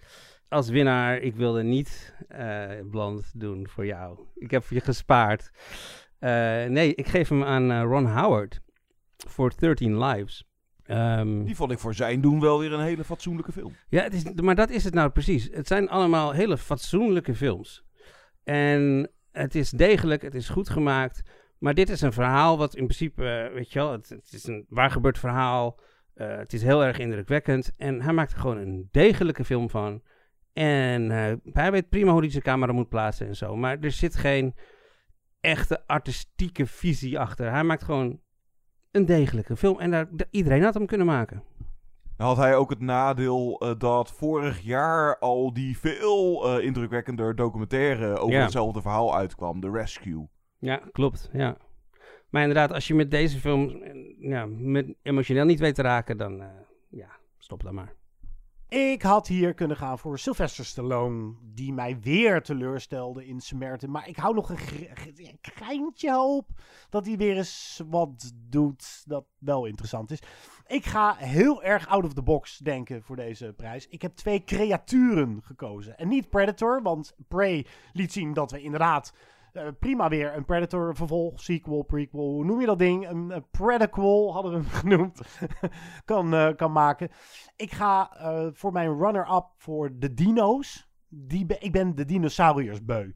Als winnaar, ik wilde niet blond doen voor jou. Ik heb je gespaard. Nee, ik geef hem aan Ron Howard voor 13 Lives. Ehm, Die vond ik voor zijn doen wel weer een hele fatsoenlijke film. ja, het is, maar dat is het nou precies. Het zijn allemaal hele fatsoenlijke films. En het is degelijk, het is goed gemaakt. Maar dit is een verhaal wat in principe, eh, weet je wel, het, het is een waar gebeurd verhaal. Eh, het is heel erg indrukwekkend. En hij maakt er gewoon een degelijke film van. En eh, hij weet prima hoe hij zijn camera moet plaatsen en zo. Maar er zit geen echte artistieke visie achter. Hij maakt gewoon een degelijke film. En daar, iedereen had hem kunnen maken. Dan had hij ook het nadeel eh, dat vorig jaar al die veel eh, indrukwekkender documentaire over Ja. hetzelfde verhaal uitkwam, The Rescue. Ja, klopt. Ja. Maar inderdaad, als je met deze film eh, ja, met emotioneel niet weet te raken, dan ja, stop dan maar. Ik had hier kunnen gaan voor Sylvester Stallone, die mij weer teleurstelde in Samaritan. Maar ik hou nog een ge- geintje hoop dat hij weer eens wat doet dat wel interessant is. Ik ga heel erg out of the box denken voor deze prijs. Ik heb twee creaturen gekozen. En niet Predator, want Prey liet zien dat we inderdaad prima weer een Predator vervolg, sequel, prequel, hoe noem je dat ding? Een, een hadden we hem genoemd, kan, eh, kan maken. Ik ga eh, voor mijn runner-up voor de dino's. Die ik ben de dinosauriërs beu.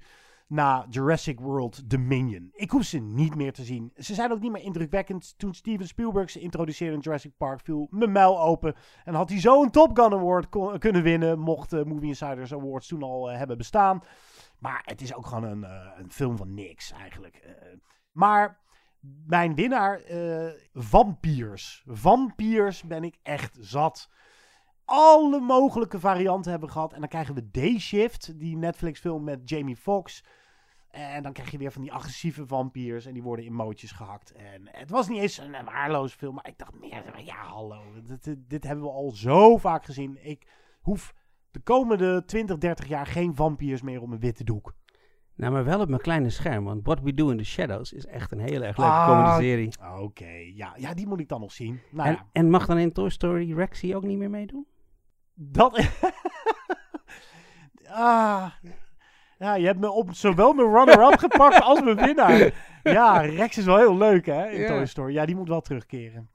Na Jurassic World Dominion. Ik hoef ze niet meer te zien. Ze zijn ook niet meer indrukwekkend. Toen Steven Spielberg ze introduceerde in Jurassic Park viel mijn muil open. En had hij zo een Top Gun Award kunnen winnen. Mocht de Movie Insiders Awards toen al eh, hebben bestaan. Maar het is ook gewoon een, eh, een film van niks eigenlijk. Eh, maar mijn winnaar, eh Vampiers. Vampiers ben ik echt zat. Alle mogelijke varianten hebben we gehad. En dan krijgen we Day Shift, die Netflix film met Jamie Foxx. En dan krijg je weer van die agressieve vampiers. En die worden in mootjes gehakt. En het was niet eens een waardeloze film. Maar ik dacht meer, ja hallo. Dit hebben we al zo vaak gezien. Ik hoef de komende 20, 30 jaar geen vampiers meer op een witte doek. Nou, maar wel op mijn kleine scherm. Want What We Do in the Shadows is echt een hele erg leuke Ah, comedy-serie. Oké, ja, ja, die moet ik dan nog zien. Nou En, ja, en mag dan in Toy Story Rexy ook niet meer meedoen? dat... ah, ja, je hebt me op zowel mijn runner-up gepakt als mijn winnaar. Ja, Rex is wel heel leuk, hè, in. Toy Story. Ja, die moet wel terugkeren.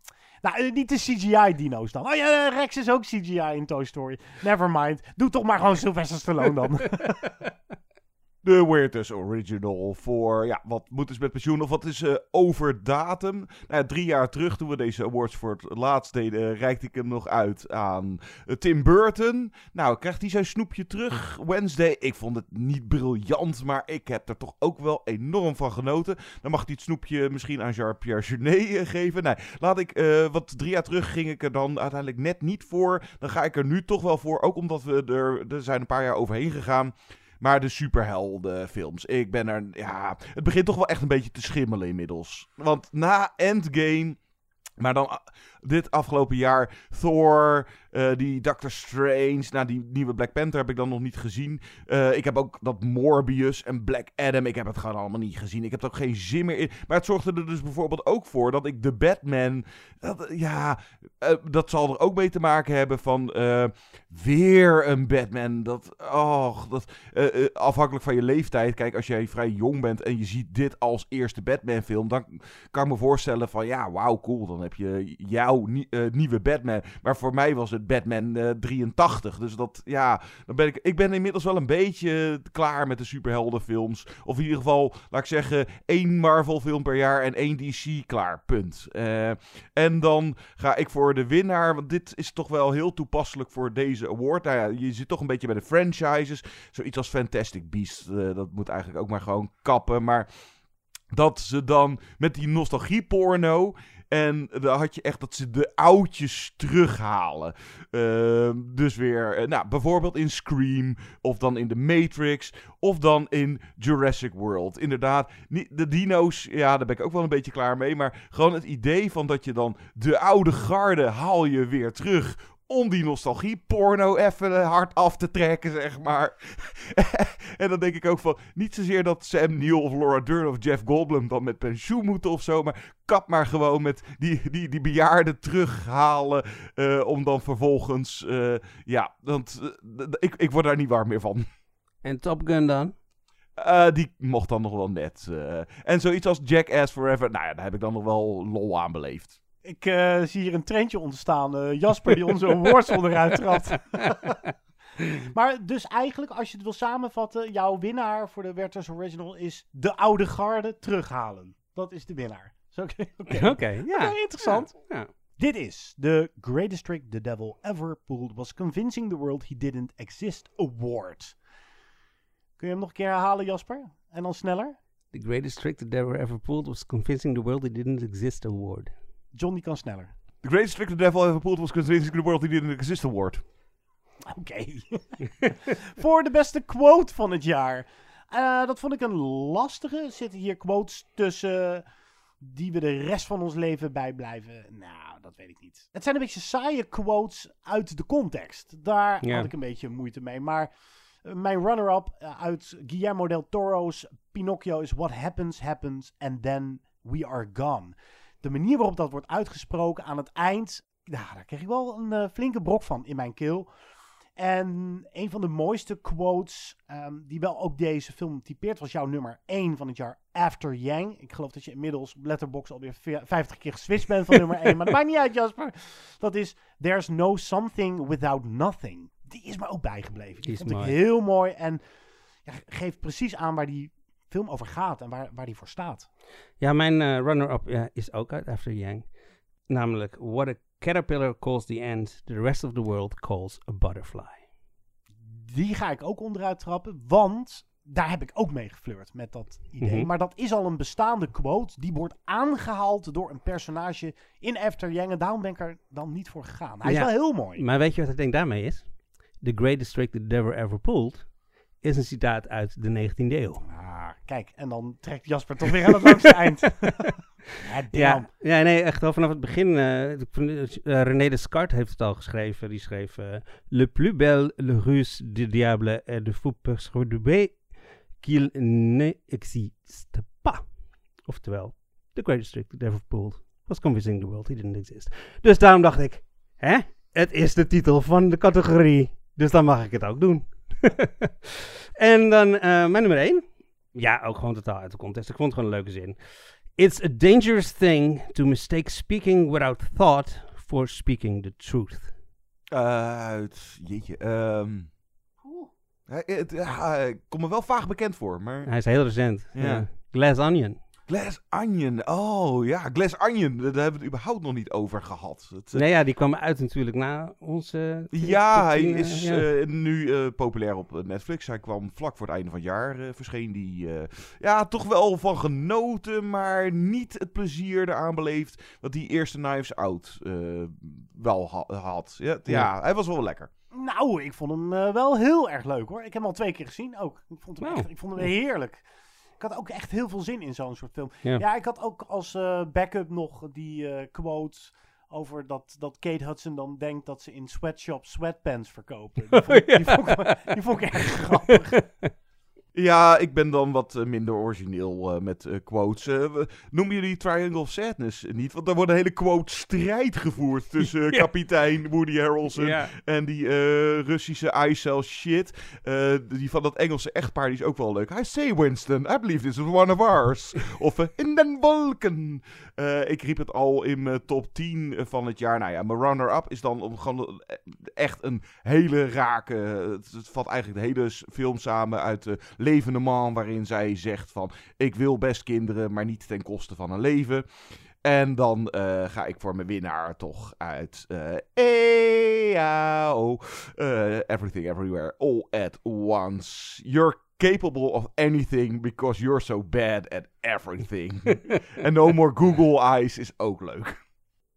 Nou, eh, niet de CGI-dino's dan. Oh ja, eh, Rex is ook CGI in Toy Story. Never mind. Doe toch maar gewoon Sylvester Stallone dan. De Weirdest Original voor, ja, wat moet dus met pensioen of wat is eh, over datum? Nou, drie jaar terug, toen we deze awards voor het laatst deden, reikte ik hem nog uit aan eh, Tim Burton. Nou, krijgt hij zijn snoepje terug, Wednesday. Ik vond het niet briljant, maar ik heb er toch ook wel enorm van genoten. Dan mag hij het snoepje misschien aan Jean-Pierre Jeunet eh, geven. Nee, laat ik, eh wat drie jaar terug ging ik er dan uiteindelijk net niet voor. Dan ga ik er nu toch wel voor, ook omdat we er, er zijn een paar jaar overheen gegaan. Maar de superheldenfilms, ik ben er, ja, het begint toch wel echt een beetje te schimmelen inmiddels. Want na Endgame, maar dan dit afgelopen jaar, Thor, eh, die Doctor Strange, nou die nieuwe Black Panther heb ik dan nog niet gezien. Eh, ik heb ook dat Morbius en Black Adam, ik heb het gewoon allemaal niet gezien. Ik heb er ook geen zin meer in. Maar het zorgde er dus bijvoorbeeld ook voor dat ik de Batman, dat, ja, eh, dat zal er ook mee te maken hebben van eh, weer een Batman. Dat, oh, dat, eh, eh, afhankelijk van je leeftijd. Kijk, als jij vrij jong bent en je ziet dit als eerste Batman-film, dan kan ik me voorstellen van ja, wauw, cool. Dan heb je jouw nie- eh, nieuwe Batman. Maar voor mij was het Batman eh, 83. Dus dat, ja, dan ben ik, ik ben inmiddels wel een beetje klaar met de superheldenfilms. Of in ieder geval, laat ik zeggen, één Marvel-film per jaar en één DC klaar. Punt. Eh, en dan ga ik voor de winnaar, want dit is toch wel heel toepasselijk voor deze award. Nou ja, je zit toch een beetje bij de franchises. Zoiets als Fantastic Beasts, eh, dat moet eigenlijk ook maar gewoon kappen. Maar dat ze dan met die nostalgieporno. En dan had je echt dat ze de oudjes terughalen. Ehm, dus weer, eh, nou, bijvoorbeeld in Scream. Of dan in The Matrix. Of dan in Jurassic World. Inderdaad, de dino's, ja, daar ben ik ook wel een beetje klaar mee. Maar gewoon het idee van dat je dan de oude garde haal je weer terug om die nostalgie-porno even hard af te trekken, zeg maar. en dan denk ik ook van, niet zozeer dat Sam Neill of Laura Dern of Jeff Goldblum dan met pensioen moeten of zo, maar kap maar gewoon met die, die, die bejaarden terughalen, eh, om dan vervolgens, eh, ja, want eh, ik, ik word daar niet warm meer van. En Top Gun dan? Eh, die mocht dan nog wel net. eh. en zoiets als Jackass Forever, nou ja, daar heb ik dan nog wel lol aan beleefd. Ik eh, zie hier een trendje ontstaan. eh, Jasper die onze awards onderuit trapt. maar dus eigenlijk, als je het wil samenvatten, jouw winnaar voor de Werther's Original is de oude garde terughalen. Dat is de winnaar. Oké, oké. Oké, ja. Interessant. Ja, ja. Dit is de greatest trick the devil ever pulled was convincing the world he didn't exist award. Kun je hem nog een keer herhalen, Jasper? En dan sneller? The greatest trick the devil ever pulled was convincing the world it didn't exist award. John die kan sneller. The greatest trick the devil ever pulled was convincing the world he didn't exist award. Oké. Voor de beste quote van het jaar. Eh, dat vond ik een lastige. Er zitten hier quotes tussen die we de rest van ons leven bijblijven. Nou, dat weet ik niet. Het zijn een beetje saaie quotes uit de context. Daar had ik een beetje moeite mee. Maar eh, mijn runner-up eh, uit Guillermo del Toro's Pinocchio is What happens, happens, and then we are gone. De manier waarop dat wordt uitgesproken aan het eind, nou, daar kreeg ik wel een eh, flinke brok van in mijn keel. En een van de mooiste quotes ehm, die wel ook deze film typeert, was jouw nummer 1 van het jaar After Yang. Ik geloof dat je inmiddels op Letterboxd alweer ve- 50 keer geswitcht bent van nummer 1. Maar dat maakt niet uit, Jasper. Dat is There's no something without nothing. Die is me ook bijgebleven. Die, Die is vond ik mooi. heel mooi en ja, geeft precies aan waar die film over gaat en waar, waar die voor staat. Ja, mijn eh, runner-up is ook uit After Yang. Namelijk, what a caterpillar calls the end, the rest of the world calls a butterfly. Die ga ik ook onderuit trappen, want daar heb ik ook mee geflirt met dat idee. Mhm. Maar dat is al een bestaande quote. Die wordt aangehaald door een personage in After Yang. En daarom ben ik er dan niet voor gegaan. Hij Ja. is wel heel mooi. Maar weet je wat ik denk daarmee is? The greatest trick the devil ever pulled is een citaat uit de 19e eeuw. Ah, kijk, en dan trekt Jasper toch weer aan het langste eind. Ja, damn. Ja, ja, nee, echt al vanaf het begin. eh, eh, René Descartes heeft het al geschreven. Die schreef... eh, Le plus bel, le ruse du diable et de fou persuadé qu'il ne existe pas. Oftewel, the greatest trick that ever pulled was convincing the world he didn't exist. Dus daarom dacht ik, hè? Het is de titel van de categorie, dus dan mag ik het ook doen. en dan eh, mijn nummer 1. Ja, ook gewoon totaal uit de context. Ik vond het gewoon een leuke zin. It's a dangerous thing to mistake speaking without thought for speaking the truth. Uit, jeetje, ehm het hij komt me wel vaag bekend voor, maar... Hij is heel recent. Ja. Ja. Glass Onion. Glass Onion, oh ja, Glass Onion, daar hebben we het überhaupt nog niet over gehad. Het, eh, Nee, ja, die kwam uit natuurlijk na onze... Ja, hij 10, eh, is ja. eh, nu eh, populair op Netflix. Hij kwam vlak voor het einde van het jaar, eh, verscheen die. eh, ja, toch wel van genoten, maar niet het plezier eraan beleefd wat die eerste Knives Out eh, wel ha- had. Ja, ja, Ja. hij was wel lekker. Nou, ik vond hem eh, wel heel erg leuk hoor. Ik heb hem al twee keer gezien ook. Ik vond hem, Nou. echt, ik vond hem heerlijk. Ik had ook echt heel veel zin in zo'n soort film. Ja. Ja, ik had ook als eh, backup nog die eh, quote over dat, dat Kate Hudson dan denkt dat ze in sweatshops sweatpants verkopen. Die vond, die vond, ik, die vond ik echt grappig. Ja, ik ben dan wat eh, minder origineel eh, met eh, quotes. Noemen jullie Triangle of Sadness niet? Want daar wordt een hele quote strijd gevoerd tussen Ja. kapitein Woody Harrelson Ja. en die Russische iCell shit. Die van dat Engelse echtpaar die is ook wel leuk. I say Winston, I believe this is one of ours. of in den wolken. Ik riep het al in mijn top 10 van het jaar. Nou ja, mijn runner-up is dan om- gewoon echt een hele rake... Het, het vat eigenlijk de hele film samen uit de Levende Man... waarin zij zegt van... ik wil best kinderen, maar niet ten koste van een leven. En dan eh, ga ik voor mijn winnaar toch uit... eh EAO. eh, everything, Everywhere, All at Once. You're capable of anything because you're so bad at everything. en No More Google Eyes is ook leuk.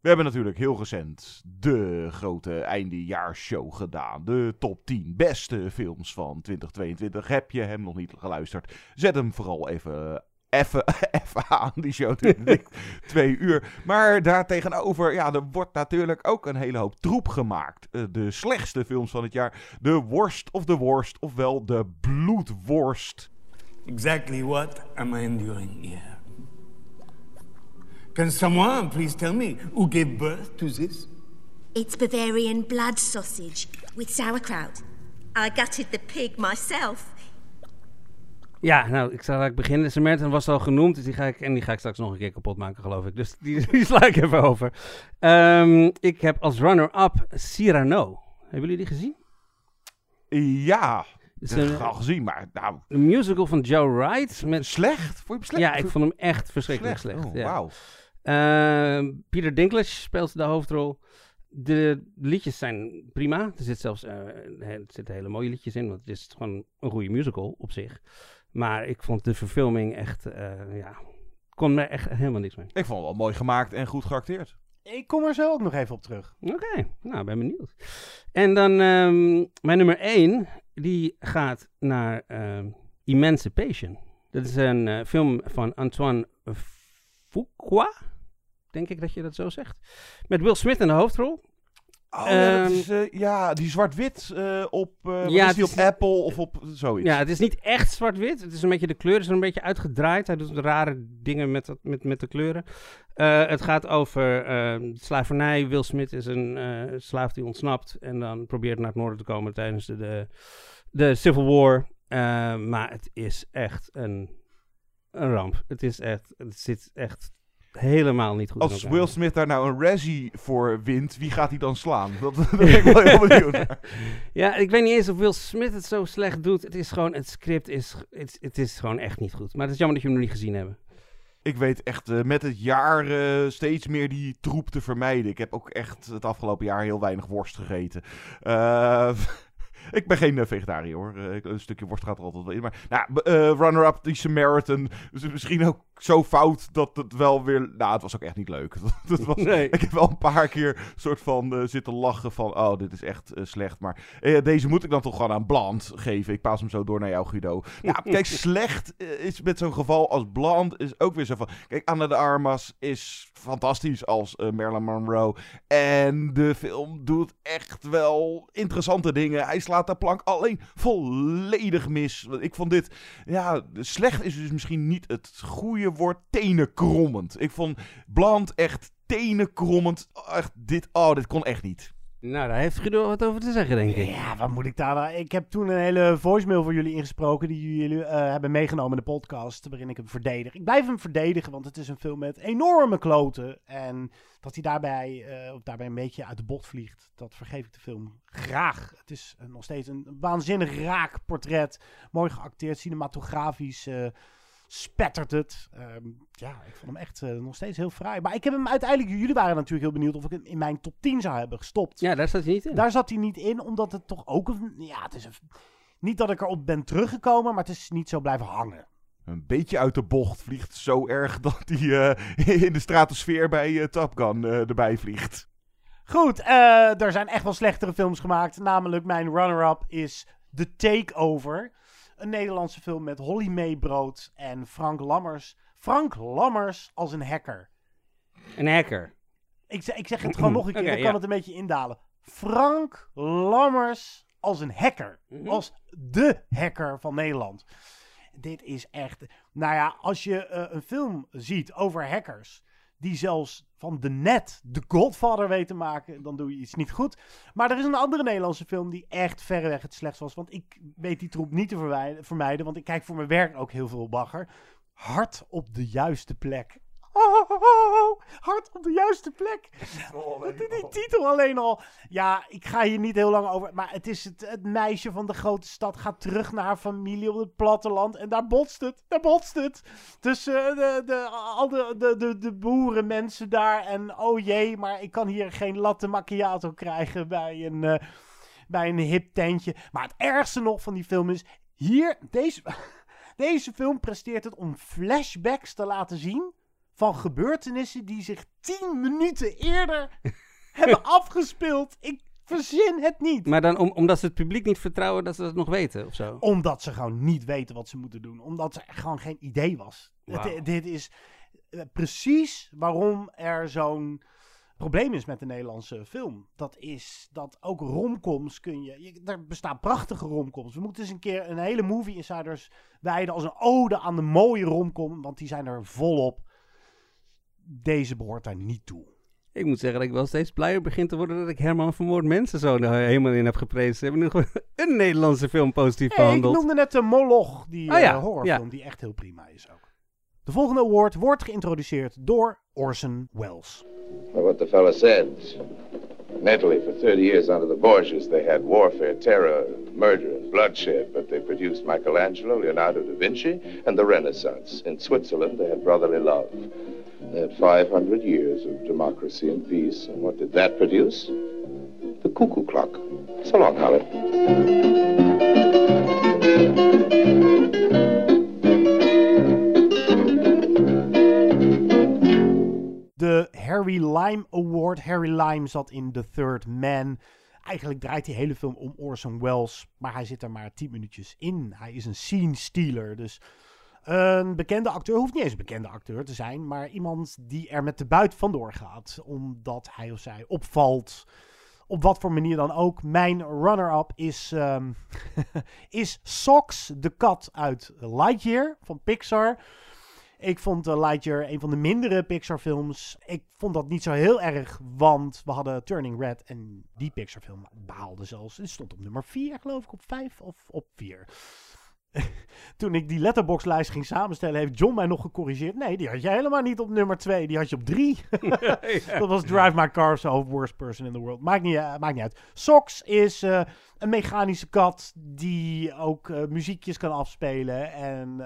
We hebben natuurlijk heel recent de grote eindejaarshow gedaan. De top 10 beste films van 2022. Heb je hem nog niet geluisterd? Zet hem vooral even, even, even aan. Die show twee uur. Maar daartegenover, ja, er wordt natuurlijk ook een hele hoop troep gemaakt. Eh, de slechtste films van het jaar. De worst of the worst, ofwel de bloedworst. Exactly what am I enduring here? Can someone please tell me who gave birth to this? It's Bavarian blood sausage with sauerkraut. I gutted the pig myself. Ja, nou, ik zal eigenlijk beginnen. Samaritan was al genoemd, dus die ga ik, en die ga ik straks nog een keer kapot maken, geloof ik. Dus die, die sla ik even over. Ehm, ik heb als runner-up Cyrano. Hebben jullie die gezien? Ja, is dat heb een- ik al gezien, maar nou... Een musical van Joe Wright. Met... Slecht? Vond je hem slecht? Ja, ik vond hem echt verschrikkelijk Slecht? slecht. Oh, ja. wauw. Ehm, Peter Dinklage speelt de hoofdrol. De liedjes zijn prima. Er zit zelfs eh, er zitten hele mooie liedjes in, want het is gewoon een goede musical op zich. Maar ik vond de verfilming echt, eh, ja, kon er echt helemaal niks mee. Ik vond het wel mooi gemaakt en goed geacteerd. Ik kom er zo ook nog even op terug. Oké, nou, ben benieuwd. En dan ehm, mijn nummer 1, die gaat naar ehm, Emancipation. Dat is een eh, film van Antoine Fuqua, denk ik dat je dat zo zegt. Met Will Smith in de hoofdrol. Oh, ja, Ehm, is, eh, ja, die zwart-wit eh, op, eh, Ja, is die op is- Apple of op zoiets. Ja, het is niet echt zwart-wit. Het is een beetje de kleuren zijn een beetje uitgedraaid. Hij doet rare dingen met, dat- met, met de kleuren. Het gaat over eh, slavernij. Will Smith is een slaaf die ontsnapt en dan probeert naar het noorden te komen tijdens de, de, de Civil War. Maar het is echt een, een ramp. Het is echt, het zit echt helemaal niet goed Als. Will Smith daar nou een Razzie voor wint, wie gaat hij dan slaan? Dat, dat ben ik wel heel benieuwd naar. Ja, ik weet niet eens of Will Smith het zo slecht doet. Het is gewoon, het script is, het, het is gewoon echt niet goed. Maar het is jammer dat je hem nog niet gezien hebt. Ik weet echt eh, met het jaar eh, steeds meer die troep te vermijden. Ik heb ook echt het afgelopen jaar heel weinig worst gegeten. Eh, ik ben geen vegetariër hoor. Een stukje worst gaat er altijd wel in. Maar nou, runner-up, die Samaritan. Dus misschien ook zo fout dat het wel weer... Nou, het was ook echt niet leuk. Dat was, Nee. Ik heb wel een paar keer soort van eh, zitten lachen van... Oh, dit is echt eh, slecht. Maar eh, deze moet ik dan toch gewoon aan Bland geven. Ik paas hem zo door naar jou, Guido. Ja, kijk, slecht is met zo'n geval als Bland is ook weer zo van... Kijk, Anna de Armas is fantastisch als Marilyn Monroe. En de film doet echt wel interessante dingen. Hij slaat de plank alleen volledig mis. Ik vond dit... Ja, slecht is dus misschien niet het goede woord. Tenenkrommend. Ik vond Bland echt tenenkrommend. Echt dit... Oh, dit kon echt niet. Nou, daar heeft Guido wat over te zeggen, denk ik. Ja, wat moet ik daar nou? Ik heb toen een hele voicemail voor jullie ingesproken die jullie eh, hebben meegenomen in de podcast, waarin ik hem verdedig. Ik blijf hem verdedigen, want het is een film met enorme kloten. En dat hij daarbij, eh, of daarbij een beetje uit de bocht vliegt, dat vergeef ik de film graag. Het is nog steeds een waanzinnig raak portret. Mooi geacteerd, cinematografisch. eh, spettert het. Ehm, ja, ik vond hem echt eh, nog steeds heel fraai. Maar ik heb hem uiteindelijk... Jullie waren natuurlijk heel benieuwd of ik hem in mijn top 10 zou hebben gestopt. Ja, daar staat hij niet in. Daar zat hij niet in, omdat het toch ook een... Ja, het is een, niet dat ik erop ben teruggekomen, maar het is niet zo blijven hangen. Een beetje uit de bocht vliegt zo erg dat hij eh, in de stratosfeer bij eh, Top Gun eh, erbij vliegt. Goed, eh, er zijn echt wel slechtere films gemaakt. Namelijk mijn runner-up is The Takeover. Een Nederlandse film met Holly Meebrood en Frank Lammers. Frank Lammers als een hacker. Een hacker. Ik, zeg- ik zeg het gewoon nog een keer, Oké, dan ja. kan het een beetje indalen. Frank Lammers als een hacker. Mhm. Als de hacker van Nederland. Dit is echt... Nou ja, als je eh, een film ziet over hackers... die zelfs van de net de Godfather weet te maken... dan doe je iets niet goed. Maar er is een andere Nederlandse film... die echt verreweg het slechtst was. Want ik weet die troep niet te vermijden... want ik kijk voor mijn werk ook heel veel bagger. Hart op de juiste plek. Hart op de juiste plek. die, die titel alleen al. Ja, ik ga hier niet heel lang over. Maar het is het, het meisje van de grote stad gaat terug naar haar familie op het platteland. En daar botst het. Daar botst het. Tussen de, de, al de, de, de, de boerenmensen daar. En oh jee, maar ik kan hier geen latte macchiato krijgen bij een, eh, bij een hip tentje. Maar het ergste nog van die film is. Hier, deze, deze film presteert het om flashbacks te laten zien van gebeurtenissen die zich tien minuten eerder hebben afgespeeld. Ik verzin het niet. Maar dan om, omdat ze het publiek niet vertrouwen dat ze dat nog weten of zo. Omdat ze gewoon niet weten wat ze moeten doen. Omdat er gewoon geen idee was. Het- dit is eh, precies waarom er zo'n probleem is met de Nederlandse film. Dat is dat ook romcoms kun je, je... Er bestaan prachtige romcoms. We moeten eens een keer een hele Movie Insiders wijden als een ode aan de mooie romcom. Want die zijn er volop. Deze behoort daar niet toe. Ik moet zeggen dat ik wel steeds blijer begin te worden dat ik Herman Vermoord Mensen zo er helemaal in heb geprezen. Ze hebben nu gewoon een Nederlandse film positief Hey, ik behandeld. noemde net de Moloch, die Oh ja, eh, horrorfilm, ja. die echt heel prima is ook. De volgende award wordt geïntroduceerd door Orson Welles. Well, what the fella said. Mentally, for 30 years under the Borgias, they had warfare, terror, murder, and bloodshed, but they produced Michelangelo, Leonardo da Vinci, and the Renaissance. In Switzerland, they had brotherly love. They had 500 years of democracy and peace, and what did that produce? The cuckoo clock. So long, Holly. De Harry Lime Award. Harry Lime zat in The Third Man. Eigenlijk draait die hele film om Orson Welles. Maar hij zit er maar 10 minuutjes in. Hij is een scene stealer. Dus een bekende acteur hoeft niet eens een bekende acteur te zijn. Maar iemand die er met de buit vandoor gaat. Omdat hij of zij opvalt. Op wat voor manier dan ook. Mijn runner-up is, ehm, is Socks, de kat uit Lightyear van Pixar. Ik vond eh, Lightyear een van de mindere Pixar-films. Ik vond dat niet zo heel erg, want we hadden Turning Red en die Pixar-film behaalde zelfs. Het stond op nummer 4, geloof ik, op 5 of op 4. Toen ik die letterboxlijst ging samenstellen, heeft John mij nog gecorrigeerd. Nee, die had je helemaal niet op nummer 2, die had je op 3. Dat was Drive My Car So, Worst Person in the World. Maakt niet, eh, maakt niet uit. Sox is eh, een mechanische kat die ook eh, muziekjes kan afspelen. En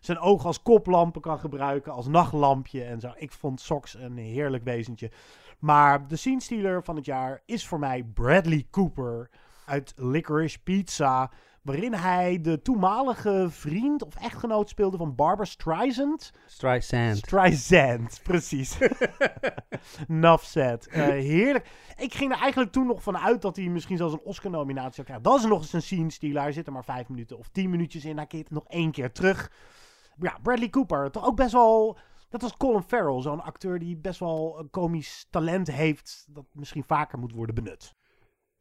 zijn oog als koplampen kan gebruiken, als nachtlampje en zo. Ik vond Sox een heerlijk wezentje. Maar de scene stealer van het jaar is voor mij Bradley Cooper uit Licorice Pizza. Waarin hij de toenmalige vriend of echtgenoot speelde van Barbara Streisand. Streisand. Streisand, precies. Said. Eh, heerlijk. Ik ging er eigenlijk toen nog van uit dat hij misschien zelfs een Oscar-nominatie zou krijgen. Dat is nog eens een scene stealer. Hij zit er maar vijf minuten of tien minuutjes in. Hij keert nog één keer terug. Ja, Bradley Cooper. Toch ook best wel... Dat was Colin Farrell, zo'n acteur die best wel een komisch talent heeft. Dat misschien vaker moet worden benut.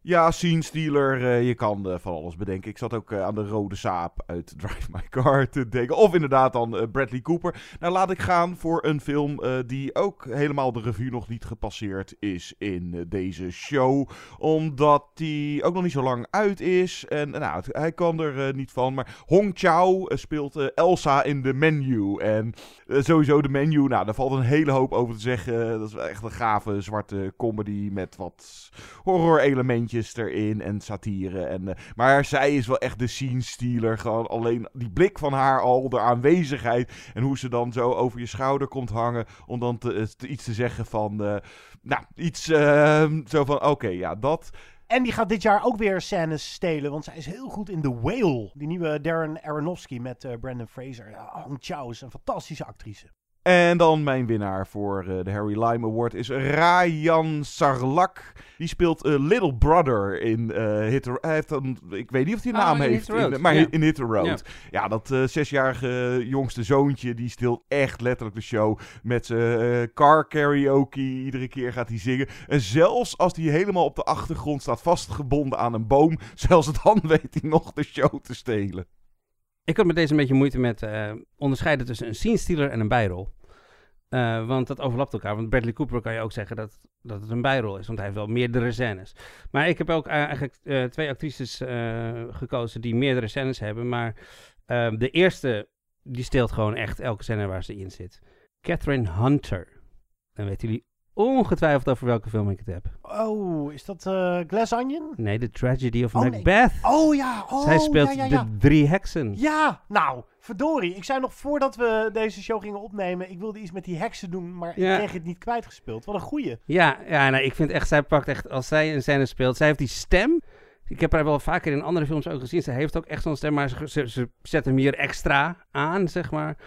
Ja, Scene Stealer, uh, je kan uh, van alles bedenken. Ik zat ook uh, aan de rode saap uit Drive My Car te denken. Of inderdaad dan Bradley Cooper. Nou, laat ik gaan voor een film die ook helemaal de revue nog niet gepasseerd is in deze show. Omdat die ook nog niet zo lang uit is. En nou, hij kan er niet van. Maar Hong Chao speelt Elsa in de menu. En sowieso de menu, nou, daar valt een hele hoop over te zeggen. Dat is echt een gave zwarte comedy met wat horror elementjes erin en satire. En, uh, maar zij is wel echt de scene stealer. Gewoon alleen die blik van haar al, de aanwezigheid. En hoe ze dan zo over je schouder komt hangen. Om dan te, te iets te zeggen van. Uh, nou, iets uh, zo van: oké, ja, dat. En die gaat dit jaar ook weer scènes stelen. Want zij is heel goed in The Whale. Die nieuwe Darren Aronofsky met Brandon Fraser. Ja, Hong is een fantastische actrice. En dan mijn winnaar voor uh, de Harry Lime Award is Rayan Sarlak. Die speelt uh, Little Brother in uh, Hit the Hij heeft een, ik weet niet of hij een Ah, naam heeft, in- maar in Hit the Road. Ja. Ja, dat eh, zesjarige jongste zoontje, die stilt echt letterlijk de show met zijn eh, car karaoke. Iedere keer gaat hij zingen. En zelfs als hij helemaal op de achtergrond staat vastgebonden aan een boom, zelfs dan weet hij nog de show te stelen. Ik had met deze een beetje moeite met eh, onderscheiden tussen een scene stealer en een bijrol. Eh, want dat overlapt elkaar. Want Bradley Cooper kan je ook zeggen dat, dat het een bijrol is. Want hij heeft wel meerdere scènes. Maar ik heb ook eigenlijk eh, twee actrices eh, gekozen die meerdere scènes hebben. Maar eh, de eerste, die steelt gewoon echt elke scène waar ze in zit. Catherine Hunter. Dan weten jullie ongetwijfeld over welke film ik het heb. Oh, is dat eh, Glass Onion? Nee, The Tragedy of Oh, nee. Macbeth. Oh ja, oh, Zij speelt ja, ja, ja. de drie heksen. Ja, nou, verdorie. Ik zei nog voordat we deze show gingen opnemen, ik wilde iets met die heksen doen, maar ik kreeg het niet kwijtgespeeld. Wat een goeie. Ja, ja nou, ik vind echt, zij pakt echt, als zij een scène speelt, zij heeft die stem. Ik heb haar wel vaker in andere films ook gezien. Ze heeft ook echt zo'n stem, maar ze, ze, ze zet hem hier extra aan, zeg maar.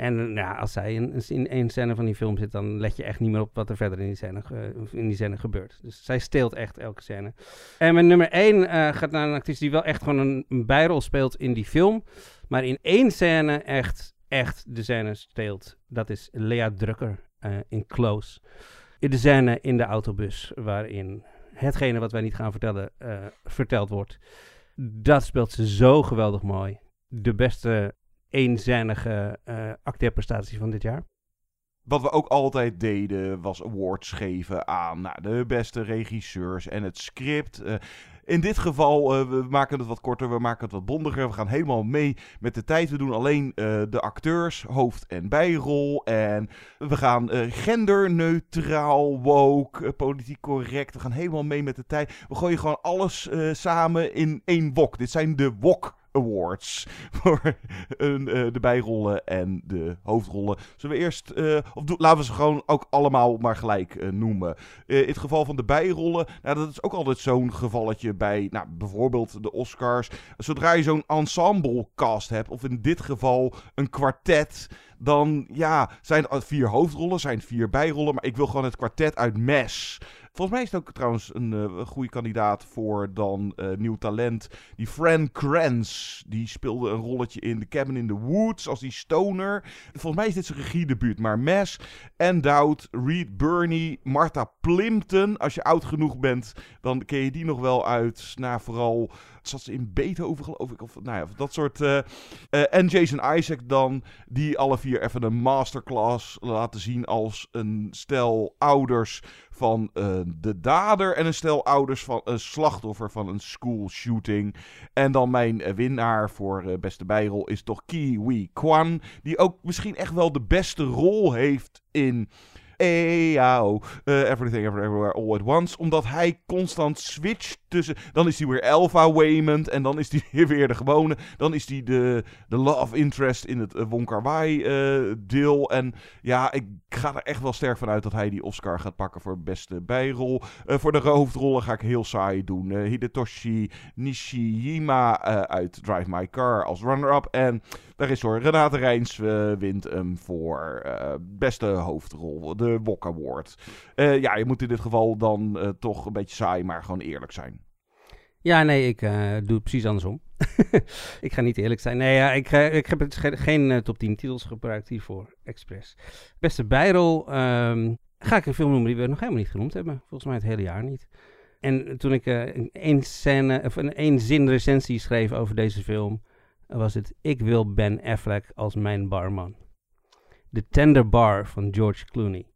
En eh, ja, als zij in, in één scène van die film zit, dan let je echt niet meer op wat er verder in die scène, ge- in die scène gebeurt. Dus zij steelt echt elke scène. En mijn nummer één eh, gaat naar een actrice die wel echt gewoon een, bijrol speelt in die film. Maar in één scène echt, echt de scène steelt. Dat is Lea Drucker eh, in Close. In de scène in de autobus, waarin hetgene wat wij niet gaan vertellen, eh, verteld wordt. Dat speelt ze zo geweldig mooi. De beste eenzijnige eh acteerprestatie van dit jaar. Wat we ook altijd deden, was awards geven aan nou, de beste regisseurs en het script. Eh, in dit geval, eh, we maken het wat korter, we maken het wat bondiger. We gaan helemaal mee met de tijd. We doen alleen de acteurs, hoofd- en bijrol. En we gaan genderneutraal, woke, politiek correct. We gaan helemaal mee met de tijd. We gooien gewoon alles samen in één wok. Dit zijn de wok Awards voor een, eh, de bijrollen en de hoofdrollen. Zullen we eerst, eh, of laten we ze gewoon ook allemaal maar gelijk eh, noemen. Eh, in het geval van de bijrollen, nou, dat is ook altijd zo'n gevalletje bij nou, bijvoorbeeld de Oscars. Zodra je zo'n ensemble-cast hebt, of in dit geval een kwartet, dan ja, zijn er vier hoofdrollen, zijn vier bijrollen, maar ik wil gewoon het kwartet uit Mes. Volgens mij is het ook trouwens een eh, goede kandidaat voor dan eh, nieuw talent. Die Fran Kranz, die speelde een rolletje in The Cabin in the Woods als die stoner. Volgens mij is dit zijn regiedebuut, maar Mes, Endowed, Reed Burney, Martha Plimpton. Als je oud genoeg bent, dan ken je die nog wel uit. Nou, vooral zat ze in Beethoven geloof ik, of nou ja, dat soort... eh, en Jason Isaac dan, die alle vier even een masterclass laten zien als een stel ouders van de dader en een stel ouders van een slachtoffer van een school shooting. En dan mijn eh, winnaar voor eh, beste bijrol is toch Kiwi Kwan, die ook misschien echt wel de beste rol heeft in EAO, eh, Everything Everywhere All at Once, omdat hij constant switcht tussen. Dan is hij weer Alpha Waymond. En dan is hij weer de gewone. Dan is hij de, de love interest in het uh, Wonka Wai uh, deel. En ja, ik ga er echt wel sterk van uit dat hij die Oscar gaat pakken voor beste bijrol. Uh, voor de hoofdrollen ga ik heel saai doen. Hidetoshi Nishijima uit Drive My Car als runner-up. En daar is hoor, Renate Rijns wint hem voor beste hoofdrol. De Wok Award. ja, je moet in dit geval dan toch een beetje saai, maar gewoon eerlijk zijn. Ja, nee, ik uh, doe het precies andersom. ik ga niet eerlijk zijn. Nee, ja, ik, uh, ik heb geen uh, top 10 titels gebruikt hiervoor, expres. Beste bijrol um, ga ik een film noemen die we nog helemaal niet genoemd hebben. Volgens mij het hele jaar niet. En toen ik een één, scène, of een één zin recensie schreef over deze film, was het... Ik wil Ben Affleck als mijn barman. The Tender Bar van George Clooney.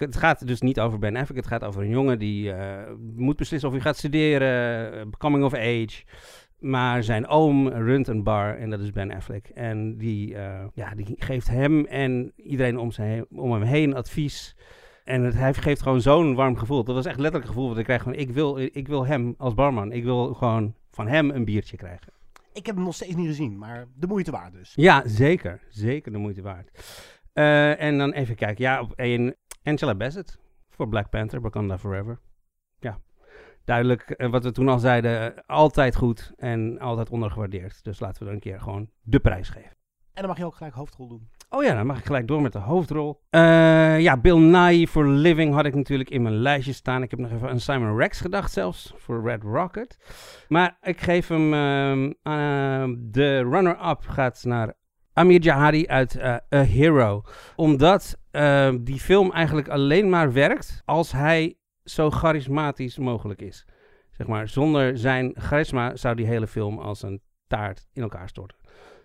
Het gaat dus niet over Ben Affleck. Het gaat over een jongen die uh, moet beslissen of hij gaat studeren. Uh, coming of age. Maar zijn oom runt een bar en dat is Ben Affleck. En die, uh, ja, die geeft hem en iedereen om, zijn, om hem heen advies. En het, hij geeft gewoon zo'n warm gevoel. Dat was echt letterlijk gevoel wat ik krijg van... Ik wil, ik wil hem als barman. Ik wil gewoon van hem een biertje krijgen. Ik heb hem nog steeds niet gezien, maar de moeite waard dus. Ja, zeker. Zeker de moeite waard. en dan even kijken. Ja, op één Angela Bassett voor Black Panther, Wakanda Forever. Ja, duidelijk uh, wat we toen al zeiden, uh, altijd goed en altijd ondergewaardeerd. Dus laten we dan een keer gewoon de prijs geven. En dan mag je ook gelijk hoofdrol doen. Oh ja, dan mag ik gelijk door met de hoofdrol. Uh, ja, Bill Nye voor Living had ik natuurlijk in mijn lijstje staan. Ik heb nog even aan Simon Rex gedacht zelfs, voor Red Rocket. Maar ik geef hem, de runner-up gaat naar Amir Jahari uit uh, A Hero. Omdat uh, die film eigenlijk alleen maar werkt als hij zo charismatisch mogelijk is. Zeg maar, zonder zijn charisma zou die hele film als een taart in elkaar storten.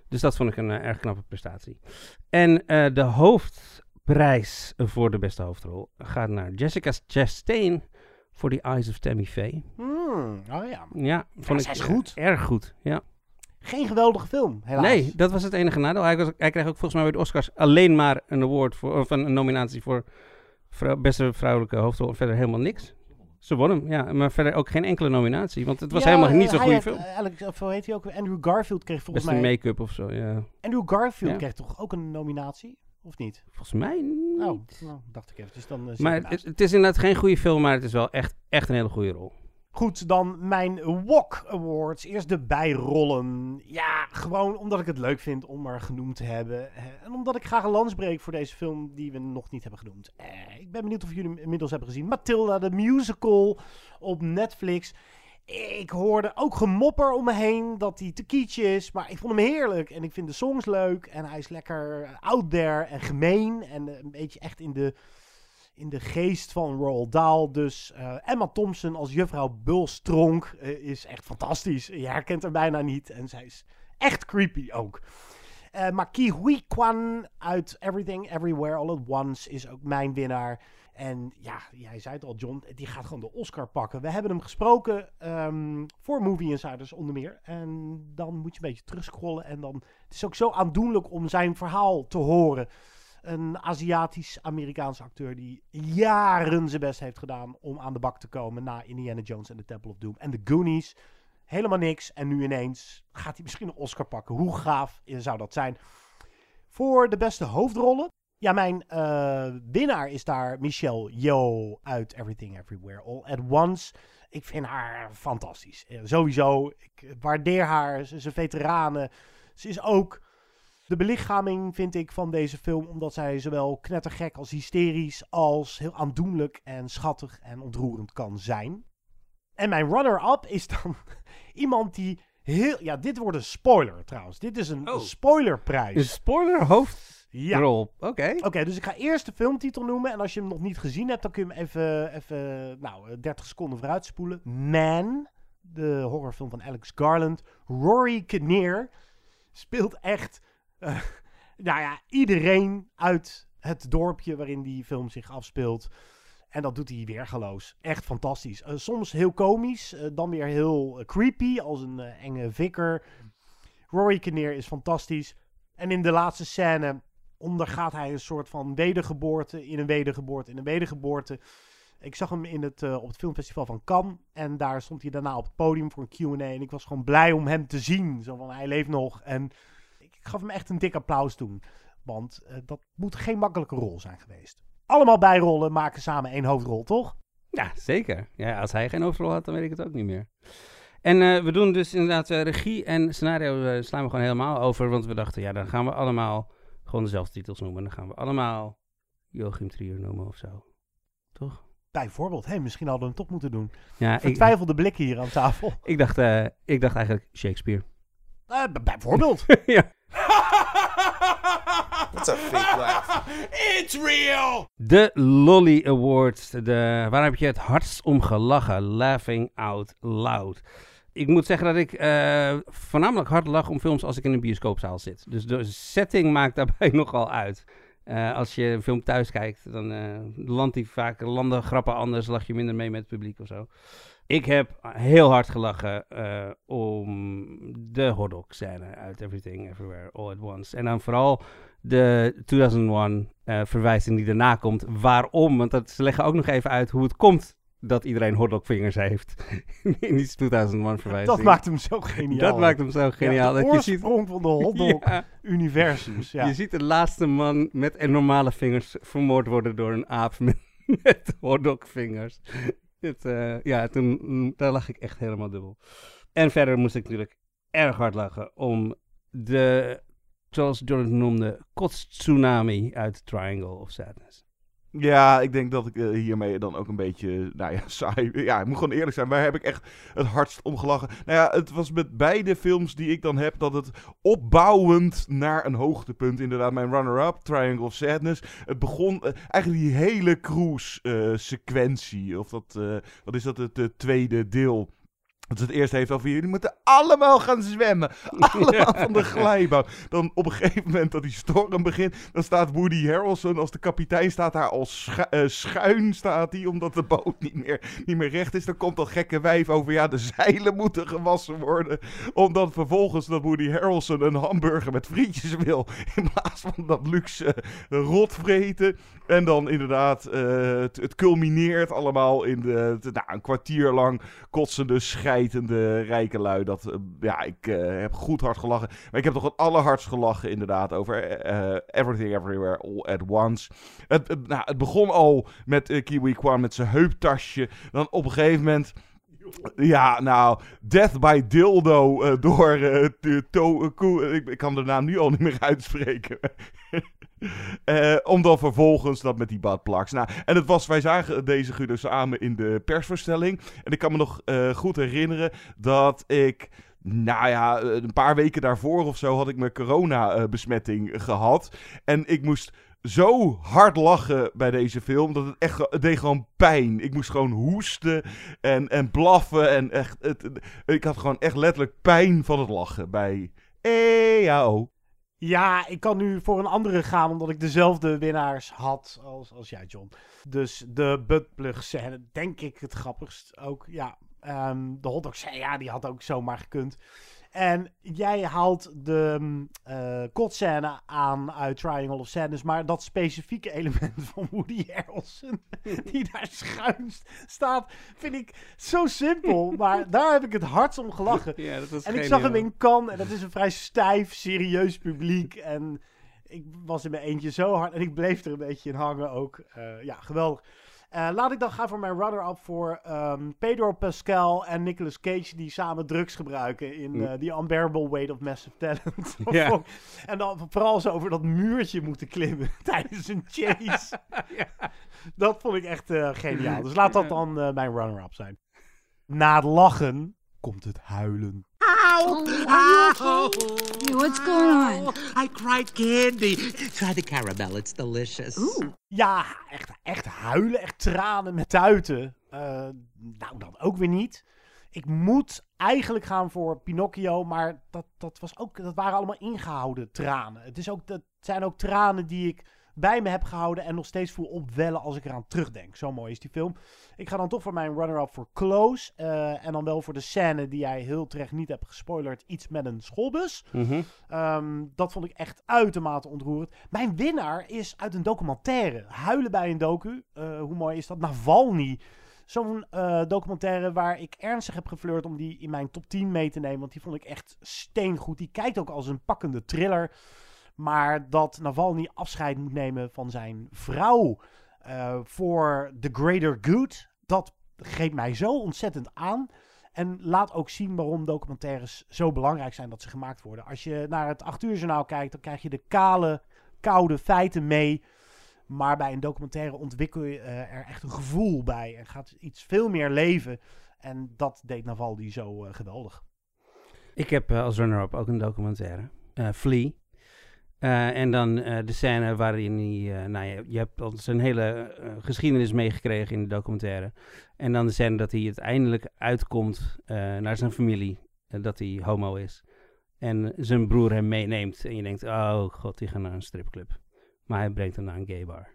Dus dat vond ik een uh, erg knappe prestatie. En de hoofdprijs voor de beste hoofdrol gaat naar Jessica Chastain voor The Eyes of Tammy Faye. Hmm, oh ja. Ja, vond ja, ik is goed. erg goed. Ja. Geen geweldige film, helaas. Nee, dat was het enige nadeel. Hij, was, hij kreeg ook volgens mij bij de Oscars alleen maar een award voor, of een, nominatie voor vrou beste vrouwelijke hoofdrol. Verder helemaal niks. Ze won hem, ja, maar verder ook geen enkele nominatie, want het was ja, helemaal niet zo'n goede had, film. Eigenlijk, of hoe heet hij ook? Andrew Garfield kreeg volgens Beste mij... make-up of zo, ja. Andrew Garfield Ja. kreeg toch ook een nominatie? Of niet? Volgens mij niet. Oh, nou, dacht ik even. Dus dan, eh, Maar het, het is inderdaad geen goede film, maar het is wel echt, echt een hele goede rol. Goed, dan mijn Walk Awards. Eerst de bijrollen. Ja, gewoon omdat ik het leuk vind om er genoemd te hebben. En omdat ik graag een lans breek voor deze film die we nog niet hebben genoemd. Eh, ik ben benieuwd of jullie inmiddels hebben gezien. Matilda, de musical op Netflix. Ik hoorde ook gemopper om me heen dat hij te kietje is. Maar ik vond hem heerlijk. En ik vind de songs leuk. En hij is lekker out there en gemeen. En een beetje echt in de in de geest van Roald Dahl. Dus eh, Emma Thompson als juffrouw Bulstronk eh, is echt fantastisch. Je herkent haar bijna niet. En zij is echt creepy ook. Eh maar Ki Hui Kwan uit Everything Everywhere All at Once is ook mijn winnaar. En ja, jij zei het al, John, die gaat gewoon de Oscar pakken. We hebben hem gesproken ehm, voor Movie Insiders onder meer. En dan moet je een beetje terugscrollen. En dan, het is ook zo aandoenlijk om zijn verhaal te horen. Een Aziatisch-Amerikaanse acteur die jaren zijn best heeft gedaan om aan de bak te komen na Indiana Jones en The Temple of Doom en The Goonies. Helemaal niks. En nu ineens gaat hij misschien een Oscar pakken. Hoe gaaf zou dat zijn? Voor de beste hoofdrollen. Ja, mijn eh, winnaar is daar Michelle Yeoh uit Everything Everywhere All at Once. Ik vind haar fantastisch. Eh, sowieso, ik waardeer haar. Ze is een veteranen. Ze is ook de belichaming, vind ik, van deze film. Omdat zij zowel knettergek als hysterisch als heel aandoenlijk en schattig en ontroerend kan zijn. En mijn runner-up is dan iemand die heel... Ja, dit wordt een spoiler trouwens. Dit is een spoilerprijs. Een spoiler hoofdrol. Oké. Oké, dus ik ga eerst de filmtitel noemen. En als je hem nog niet gezien hebt, dan kun je hem even, even nou, eh, 30 seconden vooruit spoelen. Man, de horrorfilm van Alex Garland. Rory Kinnear speelt echt, eh, nou ja, iedereen uit het dorpje waarin die film zich afspeelt. En dat doet hij weergeloos. Echt fantastisch. Eh, soms heel komisch, eh, dan weer heel creepy, als een enge vikker. Rory Kinnear is fantastisch. En in de laatste scène ondergaat hij een soort van wedergeboorte in een wedergeboorte in een wedergeboorte. Ik zag hem in het, op het filmfestival van Cannes. En daar stond hij daarna op het podium voor een Q&A. En ik was gewoon blij om hem te zien. Zo van, hij leeft nog. En ik gaf hem echt een dik applaus toen. Want eh, dat moet geen makkelijke rol zijn geweest. Allemaal bijrollen maken samen één hoofdrol, toch? Ja, zeker. Ja, als hij geen hoofdrol had, dan weet ik het ook niet meer. En eh, we doen dus inderdaad eh, regie en scenario slaan we gewoon helemaal over. Want we dachten, ja, dan gaan we allemaal gewoon dezelfde titels noemen. Dan gaan we allemaal Joachim Trier noemen of zo. Toch? Bijvoorbeeld, hé, misschien hadden we hem toch moeten doen. Ja, ik- Vertwijfelde blikken hier aan tafel. Ik dacht, ik dacht eigenlijk Shakespeare. Bijvoorbeeld. ja. That's a fake laugh. It's real! De Lolly Awards. De, waar heb je het hardst om gelachen? Laughing out loud. Ik moet zeggen dat ik eh, voornamelijk hard lach om films als ik in een bioscoopzaal zit. Dus de setting maakt daarbij nogal uit. Eh, als je een film thuis kijkt, dan eh, landt die vaak landen grappen anders, lach je minder mee met het publiek of zo. Ik heb heel hard gelachen eh, om de hotdog scène uit Everything Everywhere All at Once. En dan vooral de 2001 eh, verwijzing die daarna komt. Waarom? Want dat, ze leggen ook nog even uit hoe het komt dat iedereen hotdogvingers heeft. in die 2001 verwijzing. Dat maakt hem zo geniaal. Dat maakt hem zo geniaal. Ja, de dat je ziet, van de hotdog-universums. Ja. je ziet de laatste man met normale vingers vermoord worden door een aap met, met hotdogvingers. Eh, ja, toen daar lag ik echt helemaal dubbel. En verder moest ik natuurlijk erg hard lachen om de, zoals Jonathan noemde, kotstsunami uit Triangle of Sadness. Ja, ik denk dat ik eh, hiermee dan ook een beetje, nou ja, saai. Ja, ik moet gewoon eerlijk zijn. Waar heb ik echt het hardst om gelachen? Nou ja, het was met beide films die ik dan heb, dat het opbouwend naar een hoogtepunt, inderdaad, mijn runner-up, Triangle of Sadness. Het begon, eh, eigenlijk die hele cruise-sequentie, of dat, eh, wat is dat, het eh, tweede deel. Dat het eerst heeft over jullie moeten allemaal gaan zwemmen. Allemaal van de glijbaan. Dan op een gegeven moment dat die storm begint, dan staat Woody Harrelson als de kapitein staat daar al schu- eh, schuin staat hij, omdat de boot niet meer, niet meer recht is. Dan komt dat gekke wijf over, ja, de zeilen moeten gewassen worden. Omdat vervolgens dat Woody Harrelson een hamburger met frietjes wil, in plaats van dat luxe rotvreten. En dan inderdaad, eh, het, het culmineert allemaal in de, de- nou, een kwartier lang kotsende, schijtende rijke lui. Dat, eh, ja, ik eh, heb goed hard gelachen. Maar ik heb toch het allerhardst gelachen inderdaad over eh, Everything Everywhere All at Once. Het, nou, het begon al met Kiwi Kwan met zijn heuptasje. Dan op een gegeven moment... Ja, nou, Death by Dildo door ik, ik kan de naam nu al niet meer uitspreken. Eh, om dan vervolgens dat met die badplaks. Nou, en het was, wij zagen deze Guido samen in de persvoorstelling. En ik kan me nog eh, goed herinneren dat ik. Nou ja, een paar weken daarvoor of zo had ik mijn corona-besmetting gehad. En ik moest zo hard lachen bij deze film dat het echt het deed gewoon pijn. Ik moest gewoon hoesten en, en blaffen en echt het, ik had gewoon echt letterlijk pijn van het lachen bij EAO. Ja, ik kan nu voor een andere gaan, omdat ik dezelfde winnaars had als, als jij, John. Dus de buttplug scène, denk ik het grappigst ook. Ja, ehm, de hotdog scène, ja, die had ook zomaar gekund. En jij haalt de eh kotscène aan uit Triangle of Sadness, maar dat specifieke element van Woody Harrelson, die daar schuin staat, vind ik zo simpel. Maar daar heb ik het hardst om gelachen. Ja, dat was en ik zag hem geniaal. in Cannes en dat is een vrij stijf, serieus publiek. En ik was in mijn eentje zo hard en ik bleef er een beetje in hangen ook. Eh, ja, geweldig. Eh, laat ik dan gaan voor mijn runner-up voor ehm, Pedro Pascal en Nicolas Cage die samen drugs gebruiken in Mm. eh, The Unbearable Weight of Massive Talent. En dan vooral zo over dat muurtje moeten klimmen tijdens een chase. Dat vond ik echt eh, geniaal. Dus laat dat dan mijn runner-up zijn. Na het lachen komt het huilen. Ow! Ow! What's going on? I cried candy. Try the caramel, it's delicious. Ja, echt, echt huilen, echt tranen met tuiten. Eh, nou, dan ook weer niet. Ik moet eigenlijk gaan voor Pinocchio, maar dat, dat, was ook, dat waren allemaal ingehouden tranen. Het is ook, dat zijn ook tranen die ik bij me heb gehouden en nog steeds voel opwellen als ik eraan terugdenk. Zo mooi is die film. Ik ga dan toch voor mijn runner-up voor Close. eh, en dan wel voor de scène die jij heel terecht niet hebt gespoilerd. Iets met een schoolbus. Mhm. Ehm, dat vond ik echt uitermate ontroerend. Mijn winnaar is uit een documentaire. Huilen bij een docu. Eh, hoe mooi is dat? Navalny. Zo'n eh, documentaire waar ik ernstig heb geflirt om die in mijn top 10 mee te nemen. Want die vond ik echt steengoed. Die kijkt ook als een pakkende thriller. Maar dat Navalny afscheid moet nemen van zijn vrouw eh, voor the greater good. Dat greep mij zo ontzettend aan. En laat ook zien waarom documentaires zo belangrijk zijn dat ze gemaakt worden. Als je naar het 8 uur journaal kijkt, dan krijg je de kale, koude feiten mee. Maar bij een documentaire ontwikkel je eh, er echt een gevoel bij. En gaat iets veel meer leven. En dat deed Navalny zo eh, geweldig. Ik heb als runner-up ook een documentaire. eh Eh, en dan eh, de scène waarin hij... eh, nou, je, je hebt al zijn hele geschiedenis meegekregen in de documentaire. En dan de scène dat hij uiteindelijk uitkomt naar zijn familie. dat hij homo is. En zijn broer hem meeneemt. En je denkt, oh god, die gaan naar een stripclub. Maar hij brengt hem naar een gay bar.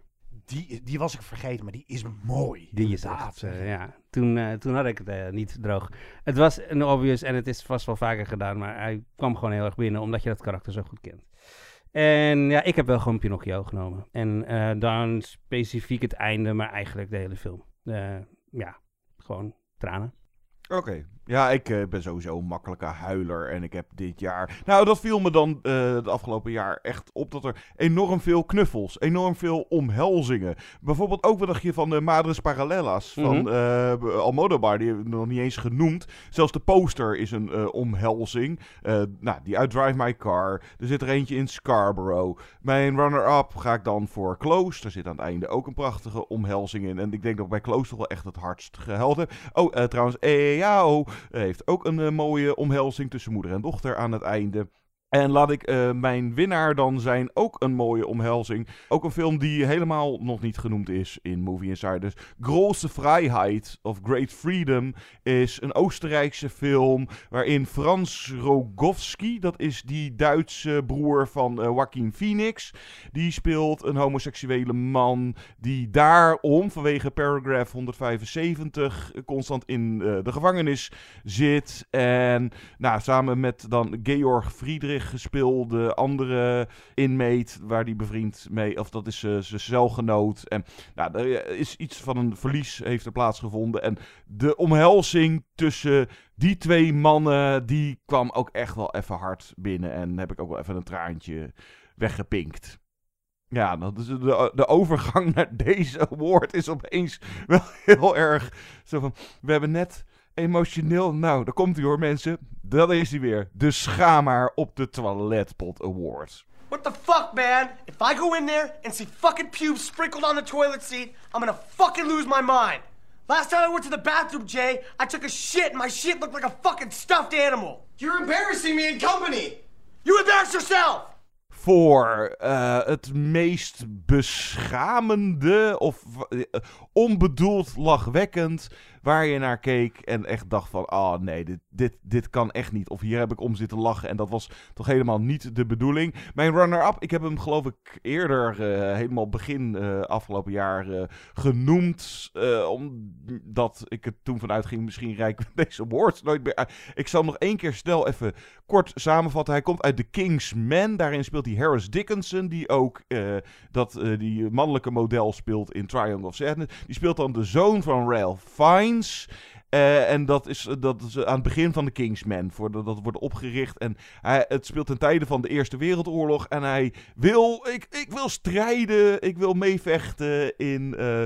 Die, die was ik vergeten, maar die is mooi. Die is echt, ja. Toen, toen had ik het niet droog. Het was een obvious en het is vast wel vaker gedaan, maar hij kwam gewoon heel erg binnen, omdat je dat karakter zo goed kent. En ja, ik heb wel gewoon Pinocchio genomen. En eh, dan specifiek het einde, maar eigenlijk de hele film. Eh, ja, gewoon tranen. Oké. Ja, ik eh, ben sowieso een makkelijke huiler. En ik heb dit jaar. Nou, dat viel me dan uh, het afgelopen jaar echt op dat er enorm veel knuffels, enorm veel omhelzingen. Bijvoorbeeld ook wat dacht je van de Madres Paralelas van mm -hmm. uh, die hebben we nog niet eens genoemd. Zelfs de poster is een omhelzing. nou, die uit Drive My Car. Er zit er eentje in Scarborough. Mijn runner-up ga ik dan voor Close. Daar zit aan het einde ook een prachtige omhelzing in. En ik denk dat ik bij Close toch wel echt het hardst gehuild heb. Oh, trouwens, EAO heeft ook een uh, mooie omhelzing tussen moeder en dochter aan het einde. En laat ik uh, mijn winnaar dan zijn ook een mooie omhelzing. Ook een film die helemaal nog niet genoemd is in Movie Insiders. Große Freiheit of Great Freedom is een Oostenrijkse film waarin Frans Rogowski, dat is die Duitse broer van uh, Joaquin Phoenix, die speelt een homoseksuele man die daarom vanwege paragraph 175 constant in uh, de gevangenis zit. En nou, samen met dan Georg Friedrich gespeelde andere inmate waar die bevriend mee, of dat is uh, zijn celgenoot. En nou, er is iets van een verlies heeft er plaatsgevonden. En de omhelzing tussen die twee mannen, die kwam ook echt wel even hard binnen. En heb ik ook wel even een traantje weggepinkt. Ja, dat is de, de overgang naar deze award is opeens wel heel erg zo van, we hebben net emotioneel. Nou, daar komt hij hoor, mensen. Dat is hij weer. De schaamhaar op de Toiletpot Awards. What the fuck, man? If I go in there and see fucking pubes sprinkled on the toilet seat, I'm gonna fucking lose my mind. Last time I went to the bathroom, Jay, I took a shit and my shit looked like a fucking stuffed animal. You're embarrassing me in company. You embarrass yourself. Voor uh, het meest beschamende of uh, onbedoeld lachwekkend waar je naar keek en echt dacht van, oh, nee, dit, dit, dit kan echt niet. Of hier heb ik om zitten lachen en dat was toch helemaal niet de bedoeling. Mijn runner-up, ik heb hem geloof ik eerder, uh, helemaal begin uh, afgelopen jaar, uh, genoemd. omdat ik er toen vanuit ging, misschien rijk deze woord nooit meer. Ik zal nog één keer snel even kort samenvatten. Hij komt uit The King's Man. Daarin speelt hij Harris Dickinson, die ook dat, die mannelijke model speelt in Triangle of Sadness. Die speelt dan de zoon van Ralph Uh, en dat is, dat is aan het begin van de Kingsman. Voor dat wordt opgericht. En hij, het speelt ten tijde van de Eerste Wereldoorlog. En hij wil, ik, ik wil strijden. Ik wil meevechten in uh,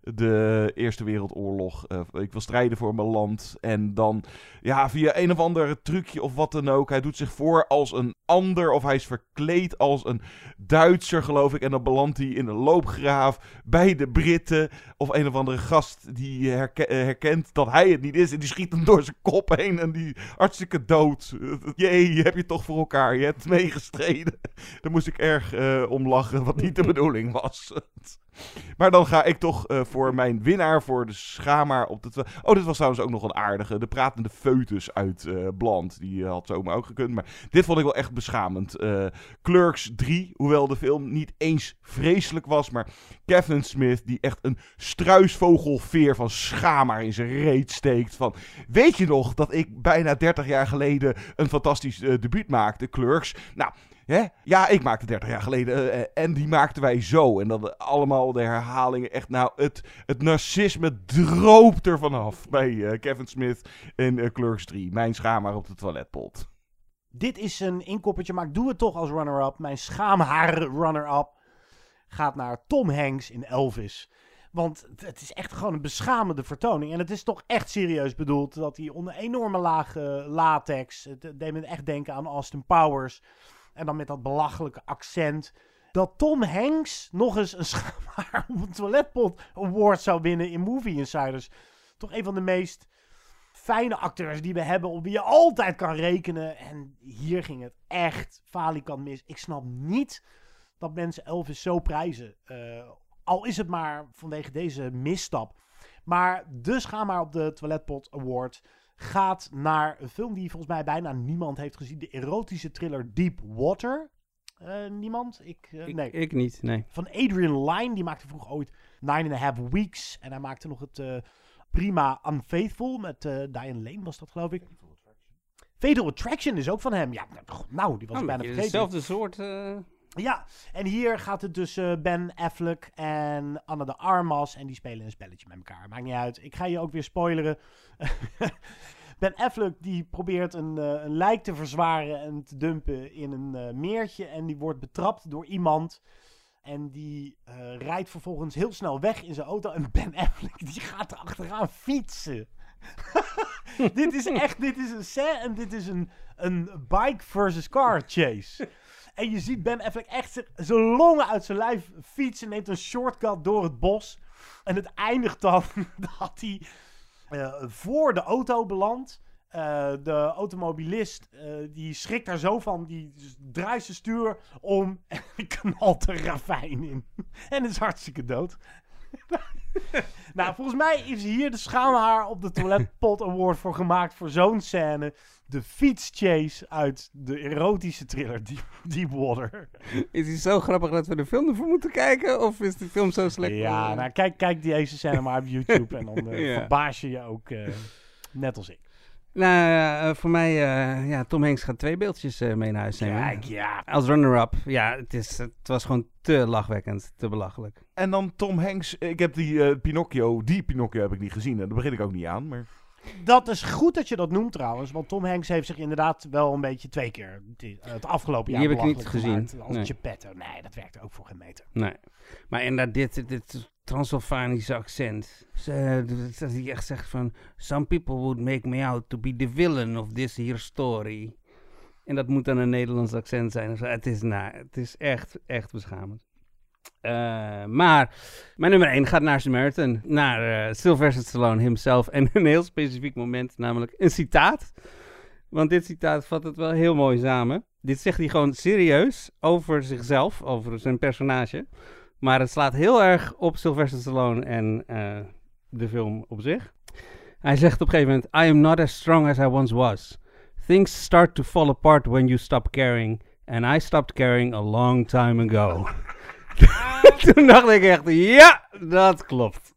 de Eerste Wereldoorlog. Uh, ik wil strijden voor mijn land. En dan, ja, via een of ander trucje of wat dan ook. Hij doet zich voor als een ander. Of hij is verkleed als een Duitser, geloof ik. En dan belandt hij in een loopgraaf bij de Britten. Of een of andere gast die herke herkent dat hij het niet is. En die schiet hem door zijn kop heen. En die hartstikke dood. Jee, heb je toch voor elkaar. Je hebt meegestreden. Daar moest ik erg eh, om lachen, wat niet de bedoeling was. maar dan ga ik toch eh, voor mijn winnaar, voor de schamaar op de... Oh, dit was trouwens ook nog een aardige. De pratende foetus uit eh Bland. Die eh, had zomaar ook gekund. Maar dit vond ik wel echt beschamend. Eh, Clerks 3, hoewel de film niet eens vreselijk was. Maar Kevin Smith, die echt een struisvogelveer van schaamhaar in zijn reet steekt. Van, weet je nog dat ik bijna 30 jaar geleden een fantastisch eh, debuut maakte, Clerks? Nou, hè? ja, ik maakte 30 jaar geleden eh, en die maakten wij zo. En dan allemaal de herhalingen. Echt, nou, het, het narcisme droopt er vanaf bij Kevin Smith in eh, Clerks 3. Mijn schaamhaar op de toiletpot. Dit is een inkoppertje, maar ik doe het toch als runner-up. Mijn schaamhaar runner-up gaat naar Tom Hanks in Elvis. Want het- is echt gewoon een beschamende vertoning. En het is toch echt serieus bedoeld dat hij onder enorme lage latex... Het deed me echt denken aan Austin Powers. En dan met dat belachelijke accent. Dat Tom Hanks nog eens een schaamhaar op een toiletpot award zou winnen in Movie Insiders. Toch een van de meest fijne acteurs die we hebben, op wie je altijd kan rekenen. En hier ging het echt falikant mis. Ik snap niet dat mensen Elvis zo prijzen. Eh, al is het maar vanwege deze misstap. Maar dus ga maar op de Toiletpot Award gaat naar een film die volgens mij bijna niemand heeft gezien. De erotische thriller Deep Water. Eh, niemand? Ik, eh, Ik, nee. ik niet, nee. Van Adrian Lyne. Die maakte vroeger ooit Nine and a Half Weeks. En hij maakte nog het prima Unfaithful. Met eh, Diane Lane was dat geloof ik. Fatal Attraction is ook van hem. Ja, nou, die was Oh, bijna vergeten. Hetzelfde soort... eh, Ja, en hier gaat het tussen Ben Affleck en Anna de Armas. En die spelen een spelletje met elkaar. Maakt niet uit. Ik ga je ook weer spoileren. ben Affleck die probeert een, eh, een lijk te verzwaren en te dumpen in een eh, meertje. En die wordt betrapt door iemand. En die eh, rijdt vervolgens heel snel weg in zijn auto. En Ben Affleck die gaat er achteraan fietsen. dit is echt, dit is een en dit is een, een bike versus car chase. En je ziet Ben Affleck echt zijn longen uit zijn lijf fietsen. Neemt een shortcut door het bos. En het eindigt dan dat hij eh, voor de auto belandt. Eh, de automobilist eh, die schrikt daar zo van. Die draait zijn stuur om en knalt een ravijn in. En is hartstikke dood. nou, volgens mij is hier de schaamhaar op de Toiletpot Award voor gemaakt voor zo'n scène. De fietschase uit de erotische thriller Deep, Deepwater. Is hij zo grappig dat we de film ervoor moeten kijken? Of is die film zo slecht? Ja, nou kijk, kijk deze scène maar op YouTube en dan eh, Ja. verbaas je je ook net als ik. Nou, ja, eh, voor mij, eh, ja, Tom Hanks gaat twee beeldjes eh, mee naar huis nemen. Kijk, ja. Als runner-up, ja, het, is, het was gewoon te lachwekkend, te belachelijk. En dan Tom Hanks. Ik heb die eh, Pinocchio, die Pinocchio heb ik niet gezien. En daar begin ik ook niet aan. Maar Dat is goed dat je dat noemt trouwens, want Tom Hanks heeft zich inderdaad wel een beetje twee keer het- het afgelopen jaar Die heb ik niet belachelijk gezien, gemaakt Als nee. Geppetto. Nee, dat werkte ook voor geen meter. Nee. Maar inderdaad, dit, dit Transylvanische accent. Ze- Dat hij echt zegt van... Some people would make me out to be the villain of this here story. En dat moet dan een Nederlands accent zijn. of zo. Het is, nou, het is echt, echt beschamend. Eh, maar mijn nummer 1 gaat naar Samaritan. Naar eh, Sylvester Stallone himself. En een heel specifiek moment, namelijk een citaat. Want dit citaat vat het wel heel mooi samen. Dit zegt hij gewoon serieus over zichzelf, over zijn personage. Maar het slaat heel erg op Sylvester Stallone en eh, de film op zich. Hij zegt op een gegeven moment: I am not as strong as I once was. Things start to fall apart when you stop caring. And I stopped caring a long time ago. Toen dacht ik echt: ja, dat klopt.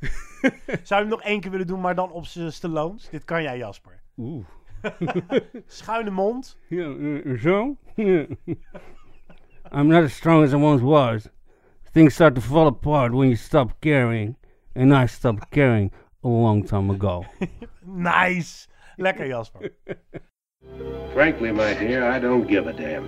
Zou je hem nog één keer willen doen, maar dan op zijn Stallones? Dit kan jij, Jasper. Oeh. Schuine mond. Ja, eh, zo? I'm not as strong as I once was. Things start to fall apart when you stop caring. And I stopped caring a long time ago. Nice. Lekker, Jasper. Frankly, my dear, I don't give a damn.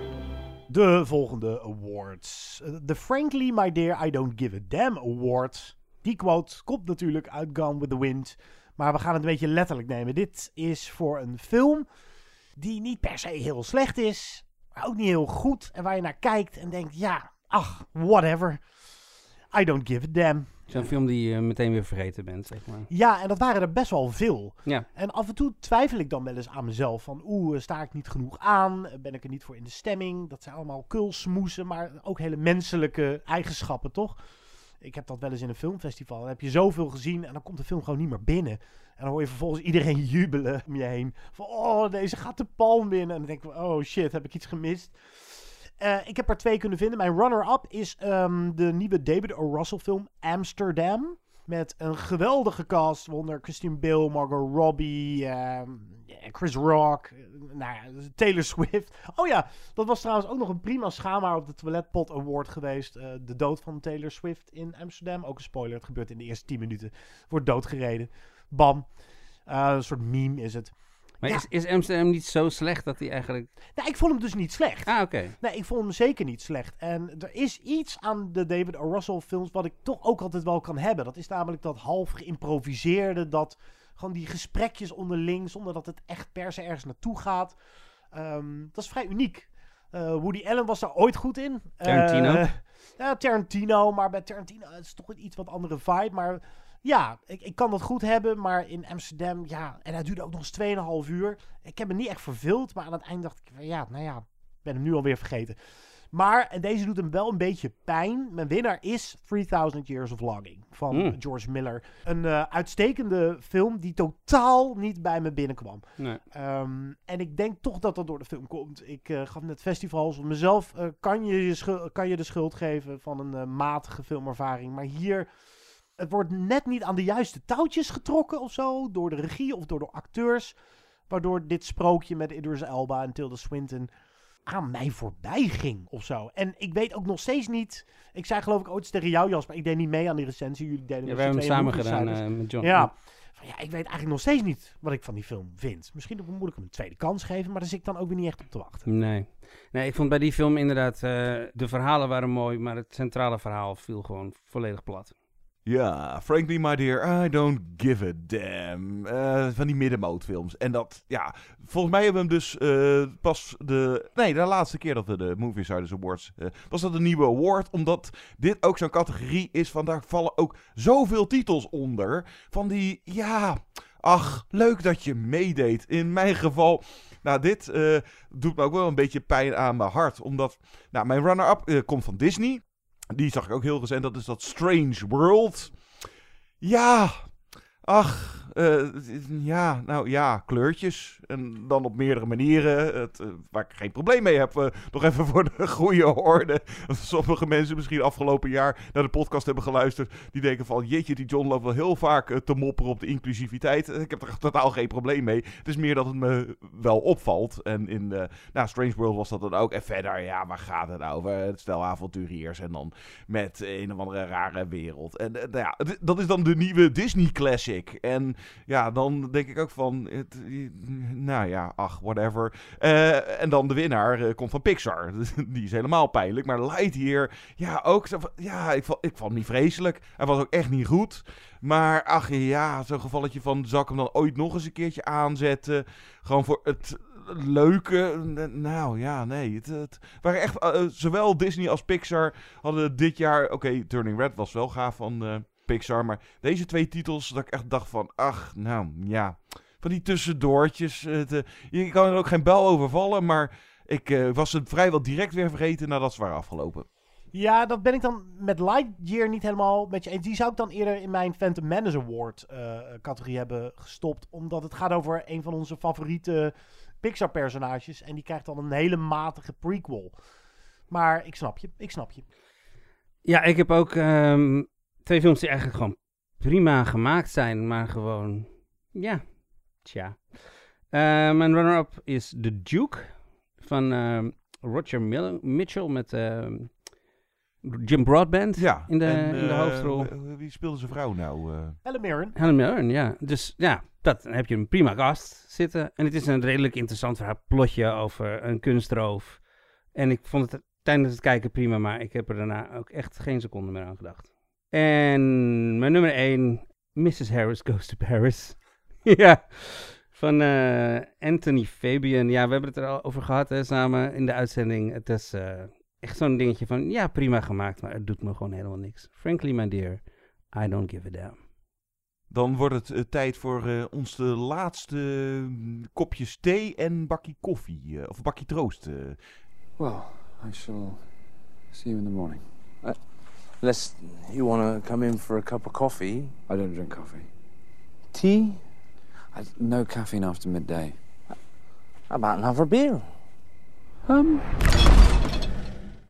De volgende awards. Eh, De Frankly, My Dear, I Don't Give a Damn Award. Die quote komt natuurlijk uit Gone with the Wind. Maar we gaan het een beetje letterlijk nemen. Dit is voor een film die niet per se heel slecht is. Maar ook niet heel goed. En waar je naar kijkt en denkt, ja, ach, whatever. I don't give a damn. Zo'n film die je meteen weer vergeten bent, zeg maar. Ja, en dat waren er best wel veel. Ja. En af en toe twijfel ik dan wel eens aan mezelf. Van oeh, eh, sta ik niet genoeg aan? Ben ik er niet voor in de stemming? Dat zijn allemaal kulsmoesen, maar ook hele menselijke eigenschappen, toch? Ik heb dat wel eens in een filmfestival. Dan heb je zoveel gezien en dan komt de film gewoon niet meer binnen. En dan hoor je vervolgens iedereen jubelen om je heen. Van, oh, deze gaat de palm winnen. En dan denk ik, oh shit, heb ik iets gemist? Uh, ik heb er twee kunnen vinden. Mijn runner-up is um, de nieuwe David O. Russell film Amsterdam. Met een geweldige cast. Wonder Christine Bale, Margot Robbie, um, Chris Rock, nou ja, Taylor Swift. Oh ja, dat was trouwens ook nog een prima schaamhaar op de Toiletpot Award geweest. Uh, de dood van Taylor Swift in Amsterdam. Ook een spoiler, het gebeurt in de eerste 10 minuten. Wordt doodgereden. Bam. Een soort meme is het. Maar Ja. is, is Amsterdam niet zo slecht dat hij eigenlijk... Nou, ik vond hem dus niet slecht. Ah, oké. Nee, ik vond hem zeker niet slecht. En er is iets aan de David O. Russell films wat ik toch ook altijd wel kan hebben. Dat is namelijk dat half geïmproviseerde, dat gewoon die gesprekjes onderling, zonder dat het echt per se ergens naartoe gaat. Ehm, dat is vrij uniek. Eh, Woody Allen was daar ooit goed in. Tarantino? Eh, ja, Tarantino, maar bij Tarantino is het toch een iets wat andere vibe. Maar ja, ik, ik kan dat goed hebben, maar in Amsterdam, ja, en hij duurde ook nog eens 2,5 uur. Ik heb me niet echt verveeld, maar aan het eind dacht ik, van, ja, nou ja, ik ben hem nu alweer vergeten. Maar, en deze doet hem wel een beetje pijn. Mijn winnaar is 3000 Years of Longing van Mm. George Miller. Een eh, uitstekende film die totaal niet bij me binnenkwam. Nee. Ehm, en ik denk toch dat dat door de film komt. Ik eh, gaf net festivals. Mezelf eh, kan, je kan je de schuld geven van een matige filmervaring. Maar hier, het wordt net niet aan de juiste touwtjes getrokken of zo. Door de regie of door de acteurs. Waardoor dit sprookje met Idris Elba en Tilda Swinton aan mij voorbij ging of zo. En ik weet ook nog steeds niet... Ik zei geloof ik ooit tegen jou, Jasper. Ik deed niet mee aan die recensie. Jullie deden Ja, met wij hebben hem samen gedaan eh, met John. Ja. Van, ja, ik weet eigenlijk nog steeds niet wat ik van die film vind. Misschien moet ik hem een tweede kans geven, maar daar zit ik dan ook weer niet echt op te wachten. Nee. Nee, ik vond bij die film inderdaad, eh, de verhalen waren mooi, maar het centrale verhaal viel gewoon volledig plat. Ja, frankly my dear, I don't give a damn. Eh, van die middenmootfilms. En dat, ja, volgens mij hebben we hem dus eh, pas de... Nee, de laatste keer dat we de Movie Insiders Awards... eh, was dat een nieuwe award, omdat dit ook zo'n categorie is van... Daar vallen ook zoveel titels onder. Van die, ja... Ach, leuk dat je meedeed. In mijn geval... Nou, dit doet me ook wel een beetje pijn aan mijn hart. Omdat, nou, mijn runner-up komt van Disney. Die zag ik ook heel recent. Dat is dat Strange World. Ja, ach, eh, ja, nou ja, kleurtjes. En dan op meerdere manieren. Het, eh, waar ik geen probleem mee heb. eh, nog even voor de goede orde. Sommige mensen misschien afgelopen jaar naar de podcast hebben geluisterd. Die denken van, jeetje, die John loopt wel heel vaak eh, te mopperen op de inclusiviteit. Ik heb er totaal geen probleem mee. Het is meer dat het me wel opvalt. En in eh, nou, Strange World was dat dan ook. En verder, ja, waar gaat het over? Het stel avonturiers en dan met een of andere rare wereld. En nou ja, dat is dan de nieuwe Disney Classic. En ja, dan denk ik ook van, het, nou ja, ach, whatever. Eh, en dan de winnaar eh, komt van Pixar. Die is helemaal pijnlijk. Maar Lightyear, ja, ook. Ja, ik vond, ik vond hem niet vreselijk. Hij was ook echt niet goed. Maar ach ja, zo'n gevalletje van, zal ik hem dan ooit nog eens een keertje aanzetten? Gewoon voor het leuke. Nou ja, nee. Het, het waren echt, eh, zowel Disney als Pixar hadden dit jaar... Oké, Turning Red was wel gaaf van Pixar. Maar deze twee titels, dat ik echt dacht van... Ach, nou ja. Van die tussendoortjes. Het, eh, je kan er ook geen bel over vallen. Maar ik eh, was het vrijwel direct weer vergeten nadat ze waren afgelopen. Ja, dat ben ik dan met Lightyear niet helemaal met je eens. Die zou ik dan eerder in mijn Phantom Menace Award eh, categorie hebben gestopt. Omdat het gaat over een van onze favoriete Pixar personages. En die krijgt dan een hele matige prequel. Maar ik snap je, ik snap je. Ja, ik heb ook ehm, twee films die eigenlijk gewoon prima gemaakt zijn, maar gewoon, ja, tja. Eh, mijn runner-up is The Duke van ehm, Roger Mill- Mitchell met ehm, Jim Broadbent Ja, in, de, en, in de hoofdrol. Wie speelde zijn vrouw nou? eh? Helen Mirren. Helen Mirren, ja. Dus ja, dat, dan heb je een prima gast zitten. En het is een redelijk interessant verhaal, plotje over een kunstroof. En ik vond het tijdens het kijken prima, maar ik heb er daarna ook echt geen seconde meer aan gedacht. En mijn nummer 1, Mrs. Harris Goes to Paris. ja, van eh, Anthony Fabian. Ja, we hebben het er al over gehad hè, samen in de uitzending. Het is eh, echt zo'n dingetje van, ja, prima gemaakt, maar het doet me gewoon helemaal niks. Frankly, my dear, I don't give a damn. Dan wordt het eh, tijd voor eh, ons de laatste mm, kopjes thee en bakje koffie. eh, of bakje troost. Well, I shall see you in the morning. Uh, unless you want to come in for a cup of coffee. I don't drink coffee. Tea? No caffeine after midday. How about another beer? Um.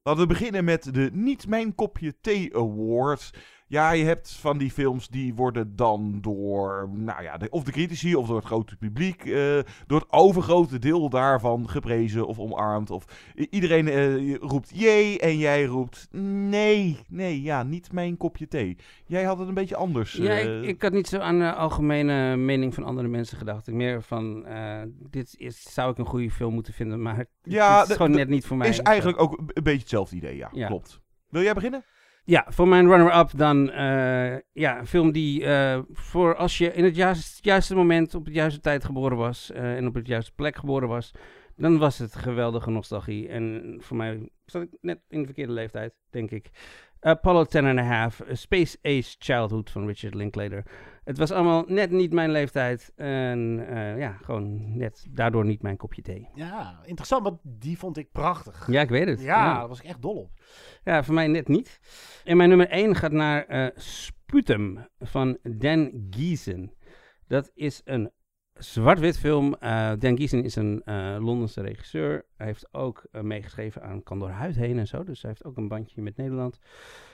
Laten we beginnen met de Niet Mijn Kopje Thee Award. Ja, je hebt van die films die worden dan door, nou ja, de, of de critici of door het grote publiek, eh, door het overgrote deel daarvan geprezen of omarmd. Of iedereen eh, roept jee en jij roept nee, nee, ja, niet mijn kopje thee. Jij had het een beetje anders. Ja, eh, ik, ik had niet zo aan de algemene mening van andere mensen gedacht. Ik meer van, dit is, zou ik een goede film moeten vinden, maar het, ja, het is gewoon net niet voor mij. Is eigenlijk ook een beetje hetzelfde idee, ja, Ja. klopt. Wil jij beginnen? Ja, voor mijn runner-up dan eh, ja, een film die eh, voor als je in het juiste, juiste moment op het juiste tijd geboren was eh, en op het juiste plek geboren was, dan was het geweldige nostalgie. En voor mij zat ik net in de verkeerde leeftijd, denk ik. Apollo 10 and a Half, A Space Age Childhood van Richard Linklater. Het was allemaal net niet mijn leeftijd en eh, ja, gewoon net daardoor niet mijn kopje thee. Ja, interessant, want die vond ik prachtig. Ja, ik weet het. Ja, Ja. daar was ik echt dol op. Ja, voor mij net niet. En mijn nummer 1 gaat naar eh, Sputum van Dan Giesen. Dat is een zwart-wit film. Eh, Dan Giesen is een eh, Londense regisseur. Hij heeft ook meegeschreven aan Kan door huid heen en zo. Dus hij heeft ook een bandje met Nederland.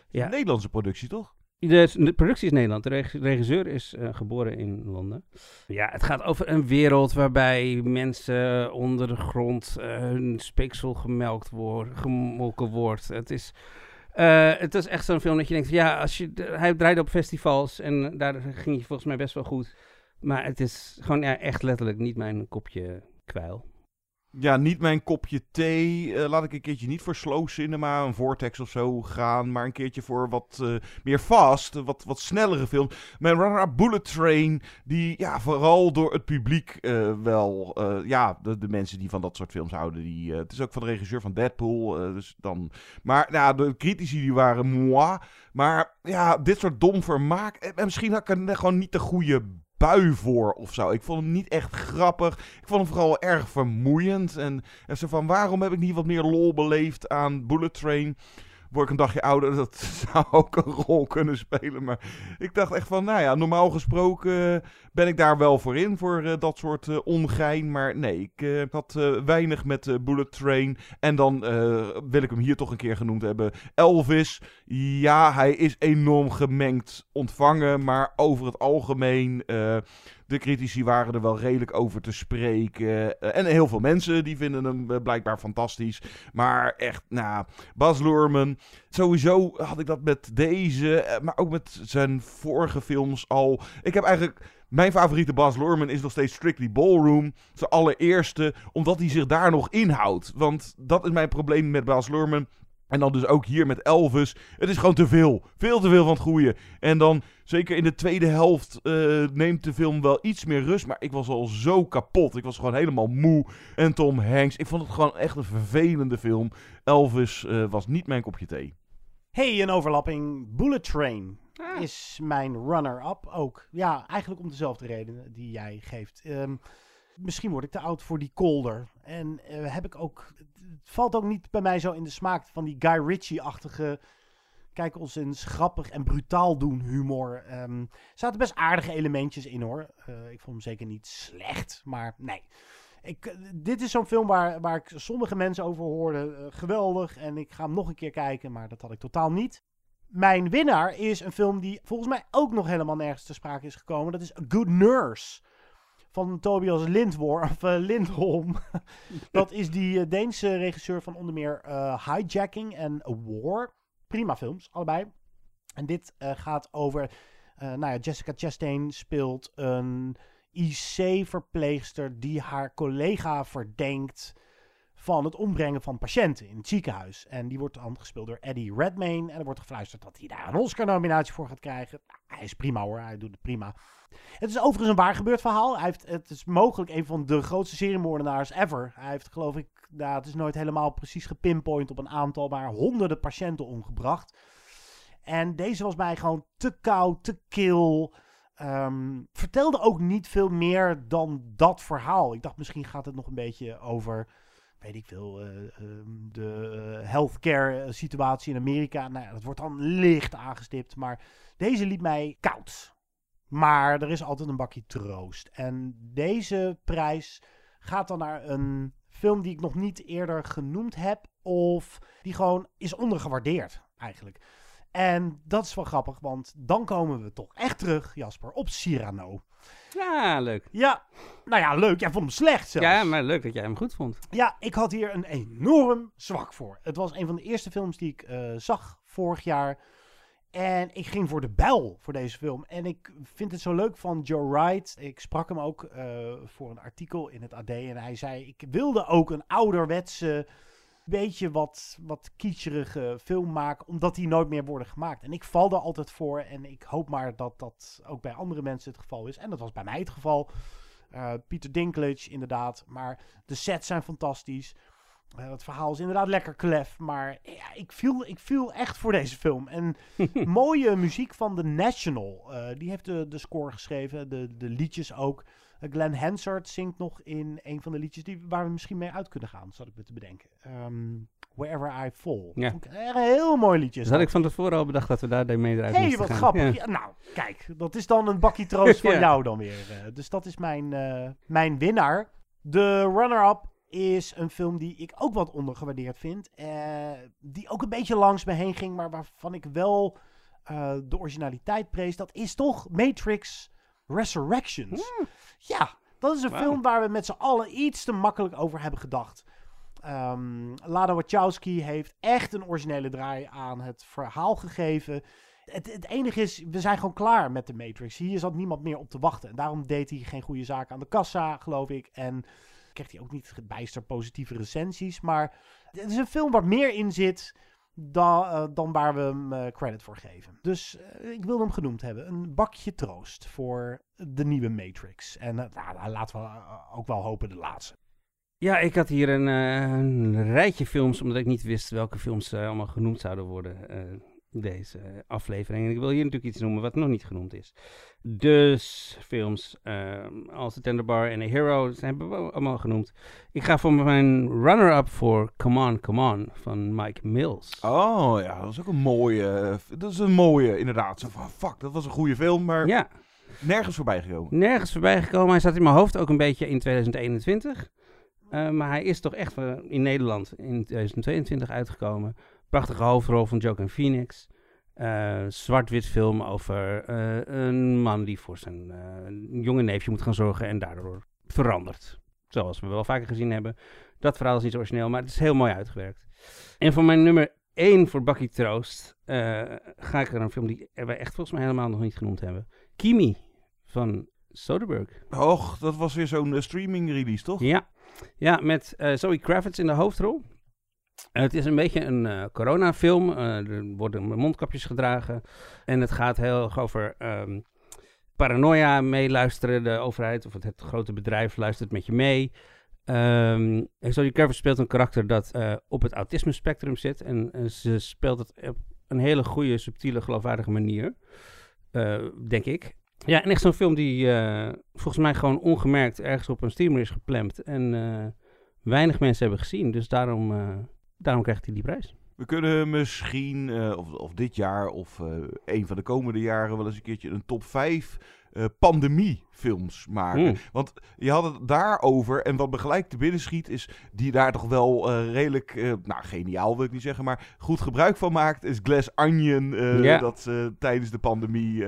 Ja. Een Nederlandse productie, toch? De, productie is Nederland. De reg- regisseur is eh, geboren in Londen. Ja, het gaat over een wereld waarbij mensen onder de grond eh, hun speeksel gemelkt wordt, gemolken wordt. Het is, eh, het is echt zo'n film dat je denkt, ja, als je, hij draaide op festivals en daar ging je volgens mij best wel goed. Maar het is gewoon ja, echt letterlijk niet mijn kopje kwijl. Ja, niet mijn kopje thee. Eh, laat ik een keertje niet voor slow cinema, een vortex of zo gaan. Maar een keertje voor wat eh, meer fast, wat, wat snellere films. Mijn runner Bullet Train, die ja, vooral door het publiek eh, wel... ja, de, mensen die van dat soort films houden. Die, het is ook van de regisseur van Deadpool. dus dan, maar nou, de critici die waren moi. Maar ja, dit soort dom vermaak. En misschien had ik er gewoon niet de goede bui voor of zo. Ik vond hem niet echt grappig. Ik vond hem vooral erg vermoeiend. En, en zo van, waarom heb ik niet wat meer lol beleefd aan Bullet Train? Word ik een dagje ouder, dat zou ook een rol kunnen spelen. Maar ik dacht echt van, nou ja, normaal gesproken ben ik daar wel voor in, voor eh, dat soort eh, ongein. Maar nee, ik eh, had weinig met Bullet Train. En dan wil ik hem hier toch een keer genoemd hebben. Elvis, ja, hij is enorm gemengd ontvangen. Maar over het algemeen, de critici waren er wel redelijk over te spreken. En heel veel mensen die vinden hem blijkbaar fantastisch. Maar echt, nou, Bas Luhrmann. Sowieso had ik dat met deze, maar ook met zijn vorige films al. Ik heb eigenlijk... Mijn favoriete Bas Luhrmann is nog steeds Strictly Ballroom. Zijn allereerste, omdat hij zich daar nog inhoudt. Want dat is mijn probleem met Bas Luhrmann. En dan dus ook hier met Elvis. Het is gewoon te veel. Veel te veel van het goede. En dan, zeker in de tweede helft, eh, neemt de film wel iets meer rust. Maar ik was al zo kapot. Ik was gewoon helemaal moe. En Tom Hanks. Ik vond het gewoon echt een vervelende film. Elvis eh, was niet mijn kopje thee. Hey, een overlapping. Bullet Train Ah. is mijn runner-up ook. Ja, eigenlijk om dezelfde redenen die jij geeft. Ehm, misschien word ik te oud voor die kolder. En eh, heb ik ook... Het valt ook niet bij mij zo in de smaak van die Guy Ritchie-achtige... Kijk ons eens grappig en brutaal doen humor. Ehm, er zaten best aardige elementjes in hoor. Eh, ik vond hem zeker niet slecht, maar nee. Ik, eh, dit is zo'n film waar, waar ik sommige mensen over hoorde. geweldig. En ik ga hem nog een keer kijken, maar dat had ik totaal niet. Mijn winnaar is een film die volgens mij ook nog helemaal nergens te sprake is gekomen. Dat is A Good Nurse. Van Tobias Lindworm, of eh, Lindholm. dat is die eh, Deense regisseur van onder meer eh, Hijacking en War. Prima films, allebei. En dit gaat over... nou ja, Jessica Chastain speelt een IC-verpleegster die haar collega verdenkt van het ombrengen van patiënten in het ziekenhuis. En die wordt dan gespeeld door Eddie Redmayne. En er wordt gefluisterd dat hij daar een Oscar-nominatie voor gaat krijgen. Nou, hij is prima hoor, hij doet het prima. Het is overigens een waar gebeurd verhaal. Hij heeft, het is mogelijk een van de grootste seriemoordenaars ever. Hij heeft geloof ik, nou, het is nooit helemaal precies gepinpoint op een aantal, maar honderden patiënten omgebracht. En deze was mij gewoon te koud, te kil. Ehm, vertelde ook niet veel meer dan dat verhaal. Ik dacht misschien gaat het nog een beetje over, weet ik veel, eh, ehm, de eh, healthcare situatie in Amerika. Nou dat wordt dan licht aangestipt. Maar deze liet mij koud. Maar er is altijd een bakje troost. En deze prijs gaat dan naar een film die ik nog niet eerder genoemd heb. Of die gewoon is ondergewaardeerd eigenlijk. En dat is wel grappig, want dan komen we toch echt terug, Jasper, op Cyrano. Ja, leuk. Ja, nou ja, leuk. Jij vond hem slecht zelfs. Ja, maar leuk dat jij hem goed vond. Ja, ik had hier een enorm zwak voor. Het was een van de eerste films die ik eh, zag vorig jaar. En ik ging voor de bel voor deze film. En ik vind het zo leuk van Joe Wright. Ik sprak hem ook uh, voor een artikel in het AD. En hij zei, ik wilde ook een ouderwetse beetje wat, wat film maken, omdat die nooit meer worden gemaakt. En ik val daar altijd voor en ik hoop maar dat dat ook bij andere mensen het geval is. En dat was bij mij het geval. Uh, Peter Dinklage, inderdaad. Maar de sets zijn fantastisch. Uh, het verhaal is inderdaad lekker klef. Maar ja, ik, viel, ik viel echt voor deze film. En mooie muziek van The National. Uh, die heeft de, de score geschreven. De, de liedjes ook. Glenn Hansard zingt nog in een van de liedjes die, waar we misschien mee uit kunnen gaan, zat ik me te bedenken. Um, Wherever I Fall. Ja. Een heel mooi liedje. Dus had ik van tevoren al bedacht dat we daar mee eruit hey, wat gaan. grappig. Ja. Ja, nou, kijk, dat is dan een bakje troost Ja. jou dan weer. eh. dus dat is mijn, uh, mijn winnaar. De runner-up is een film die ik ook wat ondergewaardeerd vind. Uh, die ook een beetje langs me heen ging, maar waarvan ik wel de originaliteit prees. Dat is toch Matrix Resurrections. Hmm. Ja, dat is een wow. film waar we met z'n allen iets te makkelijk over hebben gedacht. Um, Lada Wachowski heeft echt een originele draai aan het verhaal gegeven. Het, het, enige is, we zijn gewoon klaar met de Matrix. Hier zat niemand meer op te wachten. En daarom deed hij geen goede zaak aan de kassa, geloof ik. En kreeg hij ook niet bijster positieve recensies. Maar het is een film waar meer in zit dan, uh, dan waar we hem uh, credit voor geven. Dus uh, ik wilde hem genoemd hebben. Een bakje troost voor de nieuwe Matrix. En nou, laten we ook wel hopen de laatste. Ja, ik had hier een, een rijtje films, omdat ik niet wist welke films allemaal genoemd zouden worden deze aflevering. En ik wil hier natuurlijk iets noemen wat nog niet genoemd is. Dus films um, als The Tender Bar en A Hero hebben we allemaal genoemd. Ik ga voor mijn runner-up voor Come On, Come On van Mike Mills. Oh ja, dat is ook een mooie, dat is een mooie inderdaad. Zo van, fuck, dat was een goede film, maar ja. nergens voorbij gekomen. Nergens voorbij gekomen. Hij zat in mijn hoofd ook een beetje in 2021. Uh, maar hij is toch echt in Nederland in 2022 uitgekomen. Prachtige hoofdrol van Joaquin Phoenix. Uh, zwart-wit film over uh, een man die voor zijn uh, jonge neefje moet gaan zorgen en daardoor verandert. Zoals we wel vaker gezien hebben. Dat verhaal is niet origineel, maar het is heel mooi uitgewerkt. En voor mijn nummer 1 voor Bucky Troost ga ik naar een film die wij echt volgens mij helemaal nog niet genoemd hebben. Kimi van Soderbergh. Och, dat was weer zo'n streaming release, toch? Ja, ja met Zoe Kravitz in de hoofdrol. Het is een beetje een uh, coronafilm. Uh, er worden mondkapjes gedragen. En het gaat heel erg over um, paranoia meeluisteren. De overheid of het, grote bedrijf luistert met je mee. Um, Zoe Kravitz speelt een karakter dat op het autisme spectrum zit. En ze speelt het op een hele goede, subtiele, geloofwaardige manier. denk ik. Ja, en echt zo'n film die volgens mij gewoon ongemerkt ergens op een steamer is gepland. En weinig mensen hebben gezien. Dus daarom daarom krijgt hij die prijs. We kunnen misschien, uh, of, of, dit jaar of uh, een van de komende jaren, wel eens een keertje een top 5 uh, pandemiefilms maken. Mm. Want je had het daarover en wat me gelijk te binnen schiet is die daar toch wel uh, redelijk, uh, nou geniaal wil ik niet zeggen, maar goed gebruik van maakt is Glass Onion. Ja. Dat tijdens de pandemie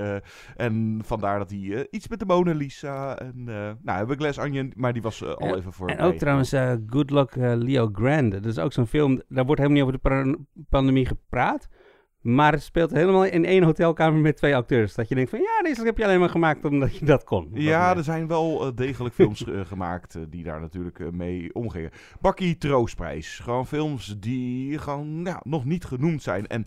en vandaar dat hij iets met de Mona Lisa en nou hebben we Glass Onion, maar die was al ja. even voor. En ook trouwens Good Luck Leo Grande. Dat is ook zo'n film, daar wordt helemaal niet over de pandemie gepraat. Maar het speelt helemaal in één hotelkamer met twee acteurs. Dat je denkt van ja, deze heb je alleen maar gemaakt omdat je dat kon. Ja, er zijn wel uh, degelijk films uh, gemaakt uh, die daar natuurlijk mee omgingen. Bakkie Troostprijs. Gewoon films die gewoon ja, nog niet genoemd zijn. En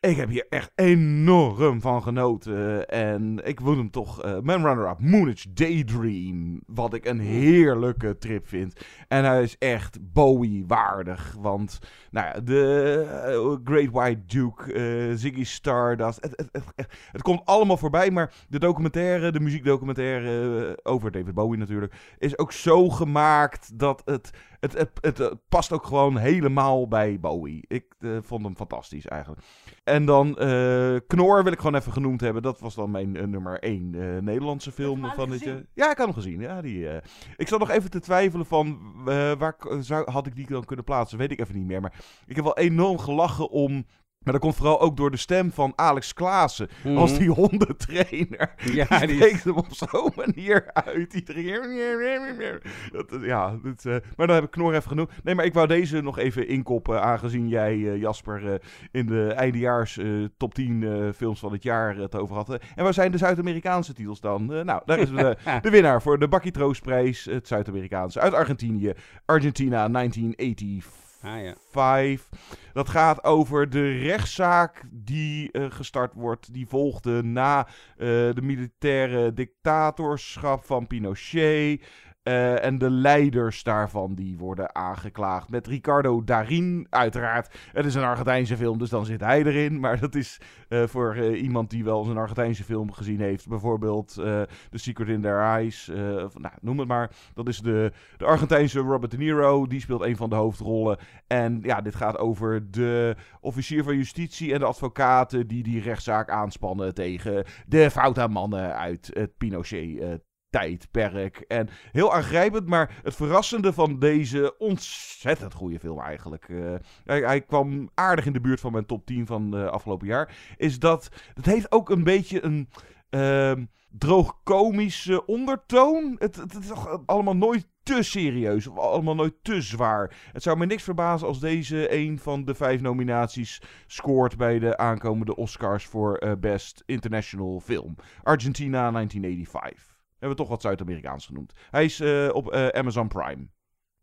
Ik heb hier echt enorm van genoten. En ik wil hem toch. eh, mijn runner-up, Moonage Daydream. Wat ik een heerlijke trip vind. En hij is echt Bowie-waardig. Want, nou ja, de eh, Great White Duke, eh, Ziggy Stardust. Het, het, het, het komt allemaal voorbij. Maar de documentaire, de muziekdocumentaire over David Bowie natuurlijk. Is ook zo gemaakt dat het. Het, het, het, het past ook gewoon helemaal bij Bowie. Ik eh, vond hem fantastisch eigenlijk. En dan eh, Knor wil ik gewoon even genoemd hebben. Dat was dan mijn eh, nummer 1 Nederlandse film van dit jaar. Ja, ik had hem gezien. Ja, die, eh, Ik zat nog even te twijfelen van eh, waar zou, had ik die dan kunnen plaatsen. Weet ik even niet meer. Maar ik heb wel enorm gelachen om. Maar dat komt vooral ook door de stem van Alex Klaassen. Als Mhm. die hondentrainer. Ja, die spreekt hem op zo'n manier uit. Iedere keer. Dat, ja, dat, eh, maar dan heb ik Knor even genoemd. Nee, maar ik wou deze nog even inkoppen. Aangezien jij, eh, Jasper, eh, in de eindejaars top 10 eh, films van het jaar het over had. En waar zijn de Zuid-Amerikaanse titels dan? Nou, daar is de, de winnaar voor de Bakkie Troostprijs. Het Zuid-Amerikaanse. Uit Argentinië. Argentina 1985. Ah, ja. Five. Dat gaat over de rechtszaak die eh, gestart wordt. Die volgde na eh, de militaire dictatorschap van Pinochet. Eh, en de leiders daarvan die worden aangeklaagd. Met Ricardo Darin, uiteraard. Het is een Argentijnse film, dus dan zit hij erin. Maar dat is eh, voor eh, iemand die wel eens een Argentijnse film gezien heeft. Bijvoorbeeld The Secret in Their Eyes. nou, noem het maar. Dat is de, de Argentijnse Robert De Niro. Die speelt een van de hoofdrollen. En ja, dit gaat over de officier van justitie en de advocaten die die rechtszaak aanspannen tegen de foute mannen uit het Pinochet. Tijdperk. En heel aangrijpend, maar het verrassende van deze ontzettend goede film eigenlijk. eh, hij, hij kwam aardig in de buurt van mijn top 10 van eh, afgelopen jaar. Is dat het heeft ook een beetje een ehm droog-komische ondertoon. Het, het, is allemaal nooit te serieus of allemaal nooit te zwaar. Het zou me niks verbazen als deze een van de vijf nominaties scoort bij de aankomende Oscars voor eh, Best International Film. Argentina 1985. Hebben we toch wat Zuid-Amerikaans genoemd. Hij is eh, op eh, Amazon Prime.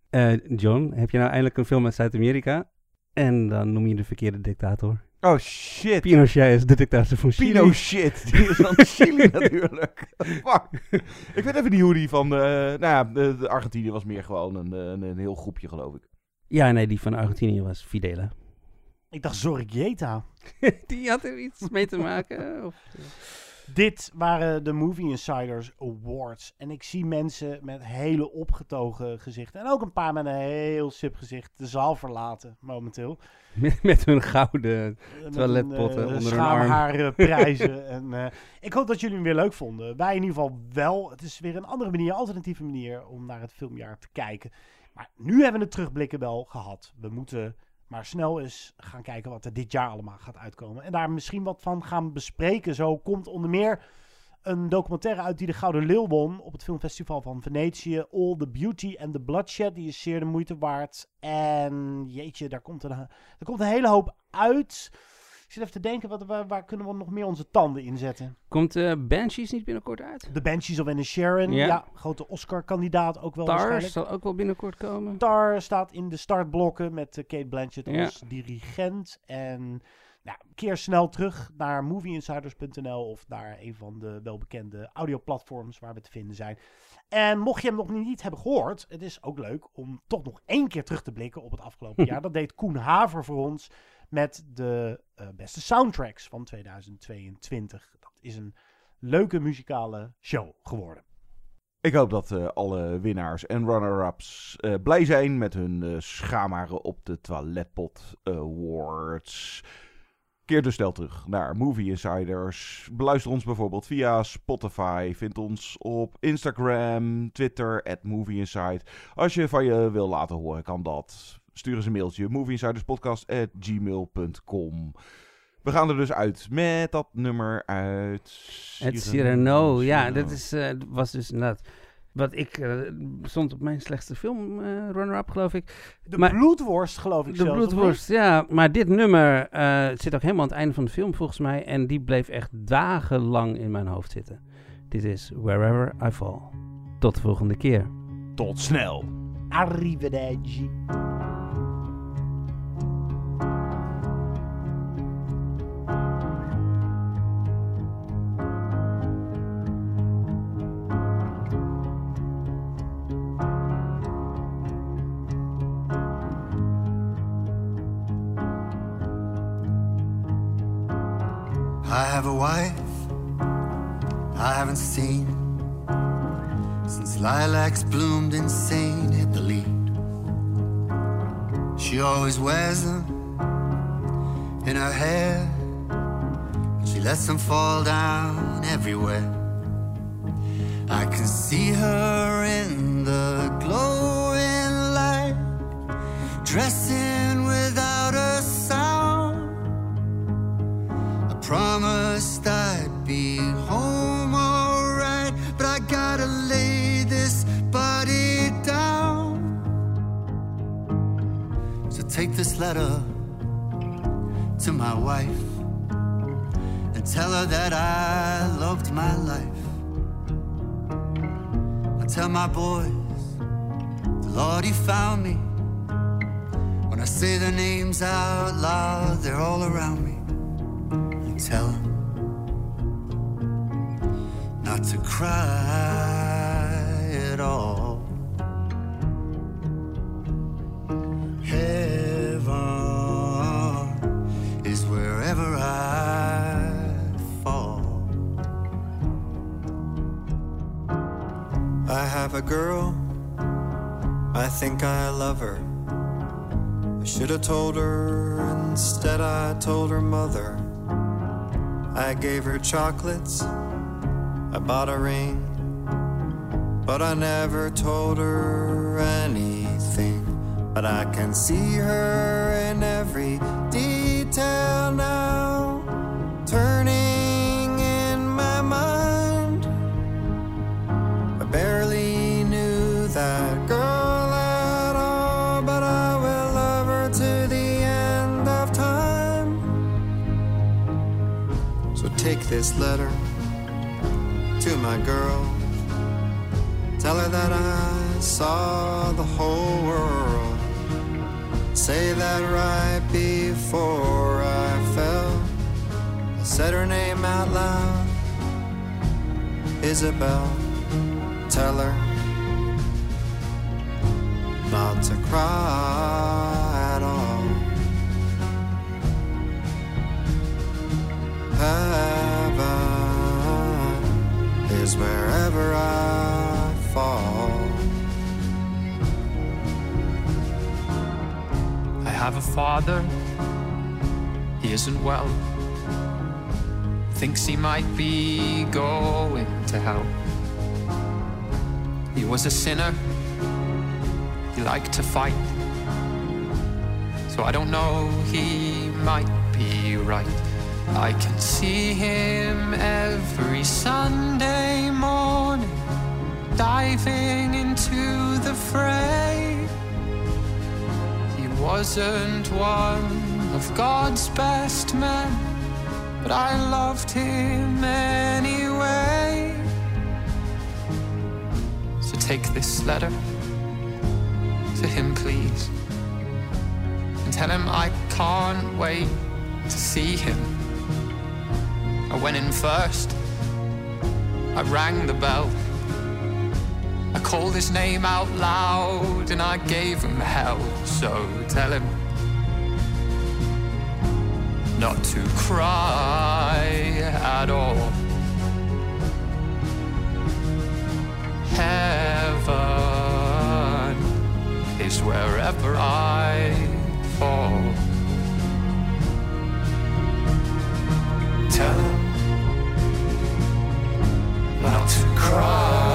Eh, John, heb je nou eindelijk een film uit Zuid-Amerika? En dan noem je de verkeerde dictator. Oh shit. Pinochet is de dictator van Chili. Pinochet, die is van Chili natuurlijk. Fuck. Ik weet even niet hoe die van... eh nou ja, de, de Argentinië was meer gewoon een, een, een heel groepje geloof ik. Ja, nee, die van Argentinië was Fidela. Ik dacht Zorrieta. die had er iets mee te maken? Of... Dit waren de Movie Insiders Awards. En ik zie mensen met hele opgetogen gezichten. En ook een paar met een heel sip gezicht de zaal verlaten momenteel. Met, met hun gouden Met toiletpotten een, eh, onder hun arm. schaamharenprijzen. en, eh, ik hoop dat jullie hem weer leuk vonden. Wij in ieder geval wel. Het is weer een andere manier, alternatieve manier om naar het filmjaar te kijken. Maar nu hebben we het terugblikken wel gehad. We moeten maar snel eens gaan kijken wat er dit jaar allemaal gaat uitkomen. En daar misschien wat van gaan bespreken. Zo komt onder meer een documentaire uit die de Gouden Leeuw won op het filmfestival van Venetië. All the Beauty and the Bloodshed. Die is zeer de moeite waard. En jeetje, daar komt een, er komt een hele hoop uit. Zit even te denken, wat, waar, waar kunnen we nog meer onze tanden in zetten? Komt eh Banshees niet binnenkort uit? The Banshees of Sharon. Ja. Ja. grote Oscar-kandidaat ook wel Tar zal ook wel binnenkort komen. Tar staat in de startblokken met eh, Kate Blanchett Ja. als dirigent. En nou, keer snel terug naar movieinsiders.nl of naar een van de welbekende audioplatforms waar we te vinden zijn. En mocht je hem nog niet hebben gehoord, het is ook leuk om toch nog één keer terug te blikken op het afgelopen jaar. Dat deed Koen Haver voor ons met de eh, beste soundtracks van 2022. Dat is een leuke muzikale show geworden. Ik hoop dat eh, alle winnaars en runner-ups eh, blij zijn met hun schamaren op de Toiletpot Awards. Keer dus snel terug naar Movie Insiders. Beluister ons bijvoorbeeld via Spotify. Vind ons op Instagram, Twitter, at Movie Inside. Als je van je wil laten horen, kan dat. Stuur eens een mailtje. movieinsiderspodcast.gmail.com We gaan er dus uit met dat nummer uit... Het Cyrano, ja, dat is, eh, was dus inderdaad... Wat ik eh, stond op mijn slechtste film eh, runner-up, geloof ik. De Maar- bloedworst, geloof ik De zelfs, bloedworst, ja. Maar dit nummer eh, zit ook helemaal aan het einde van de film, volgens mij. En die bleef echt dagenlang in mijn hoofd zitten. Dit is Wherever I Fall. Tot de volgende keer. Tot snel. Arrivederci. I have a wife I haven't seen since lilacs bloomed hit the lead. She always wears them in her hair, but she lets them fall down everywhere. I can see her in the glowing light, dressing this letter to my wife and tell her that I loved my life. I tell my boys, the Lord, He found me. When I say their names out loud, they're all around me. And tell them not to cry at all. Have a girl, I think I love her. I should have told her, instead, I told her mother. I gave her chocolates, I bought a ring, but I never told her anything. But I can see her this letter to my girl. Tell her that I saw the whole world. Say that right before I fell. I said her name out loud. Isabel. Tell her not to cry at all. Is wherever I fall. I have a father. He isn't well. Thinks he might be going to hell. He was a sinner. He liked to fight. So I don't know, he might be right. I can see him every Sunday morning diving into the fray. He wasn't one of God's best men, but I loved him anyway. So take this letter to him, please, and tell him I can't wait to see him. I went in first, I rang the bell. I called his name out loud and I gave him hell. So tell him not to cry at all. Heaven is wherever I fall. Tell him not to cry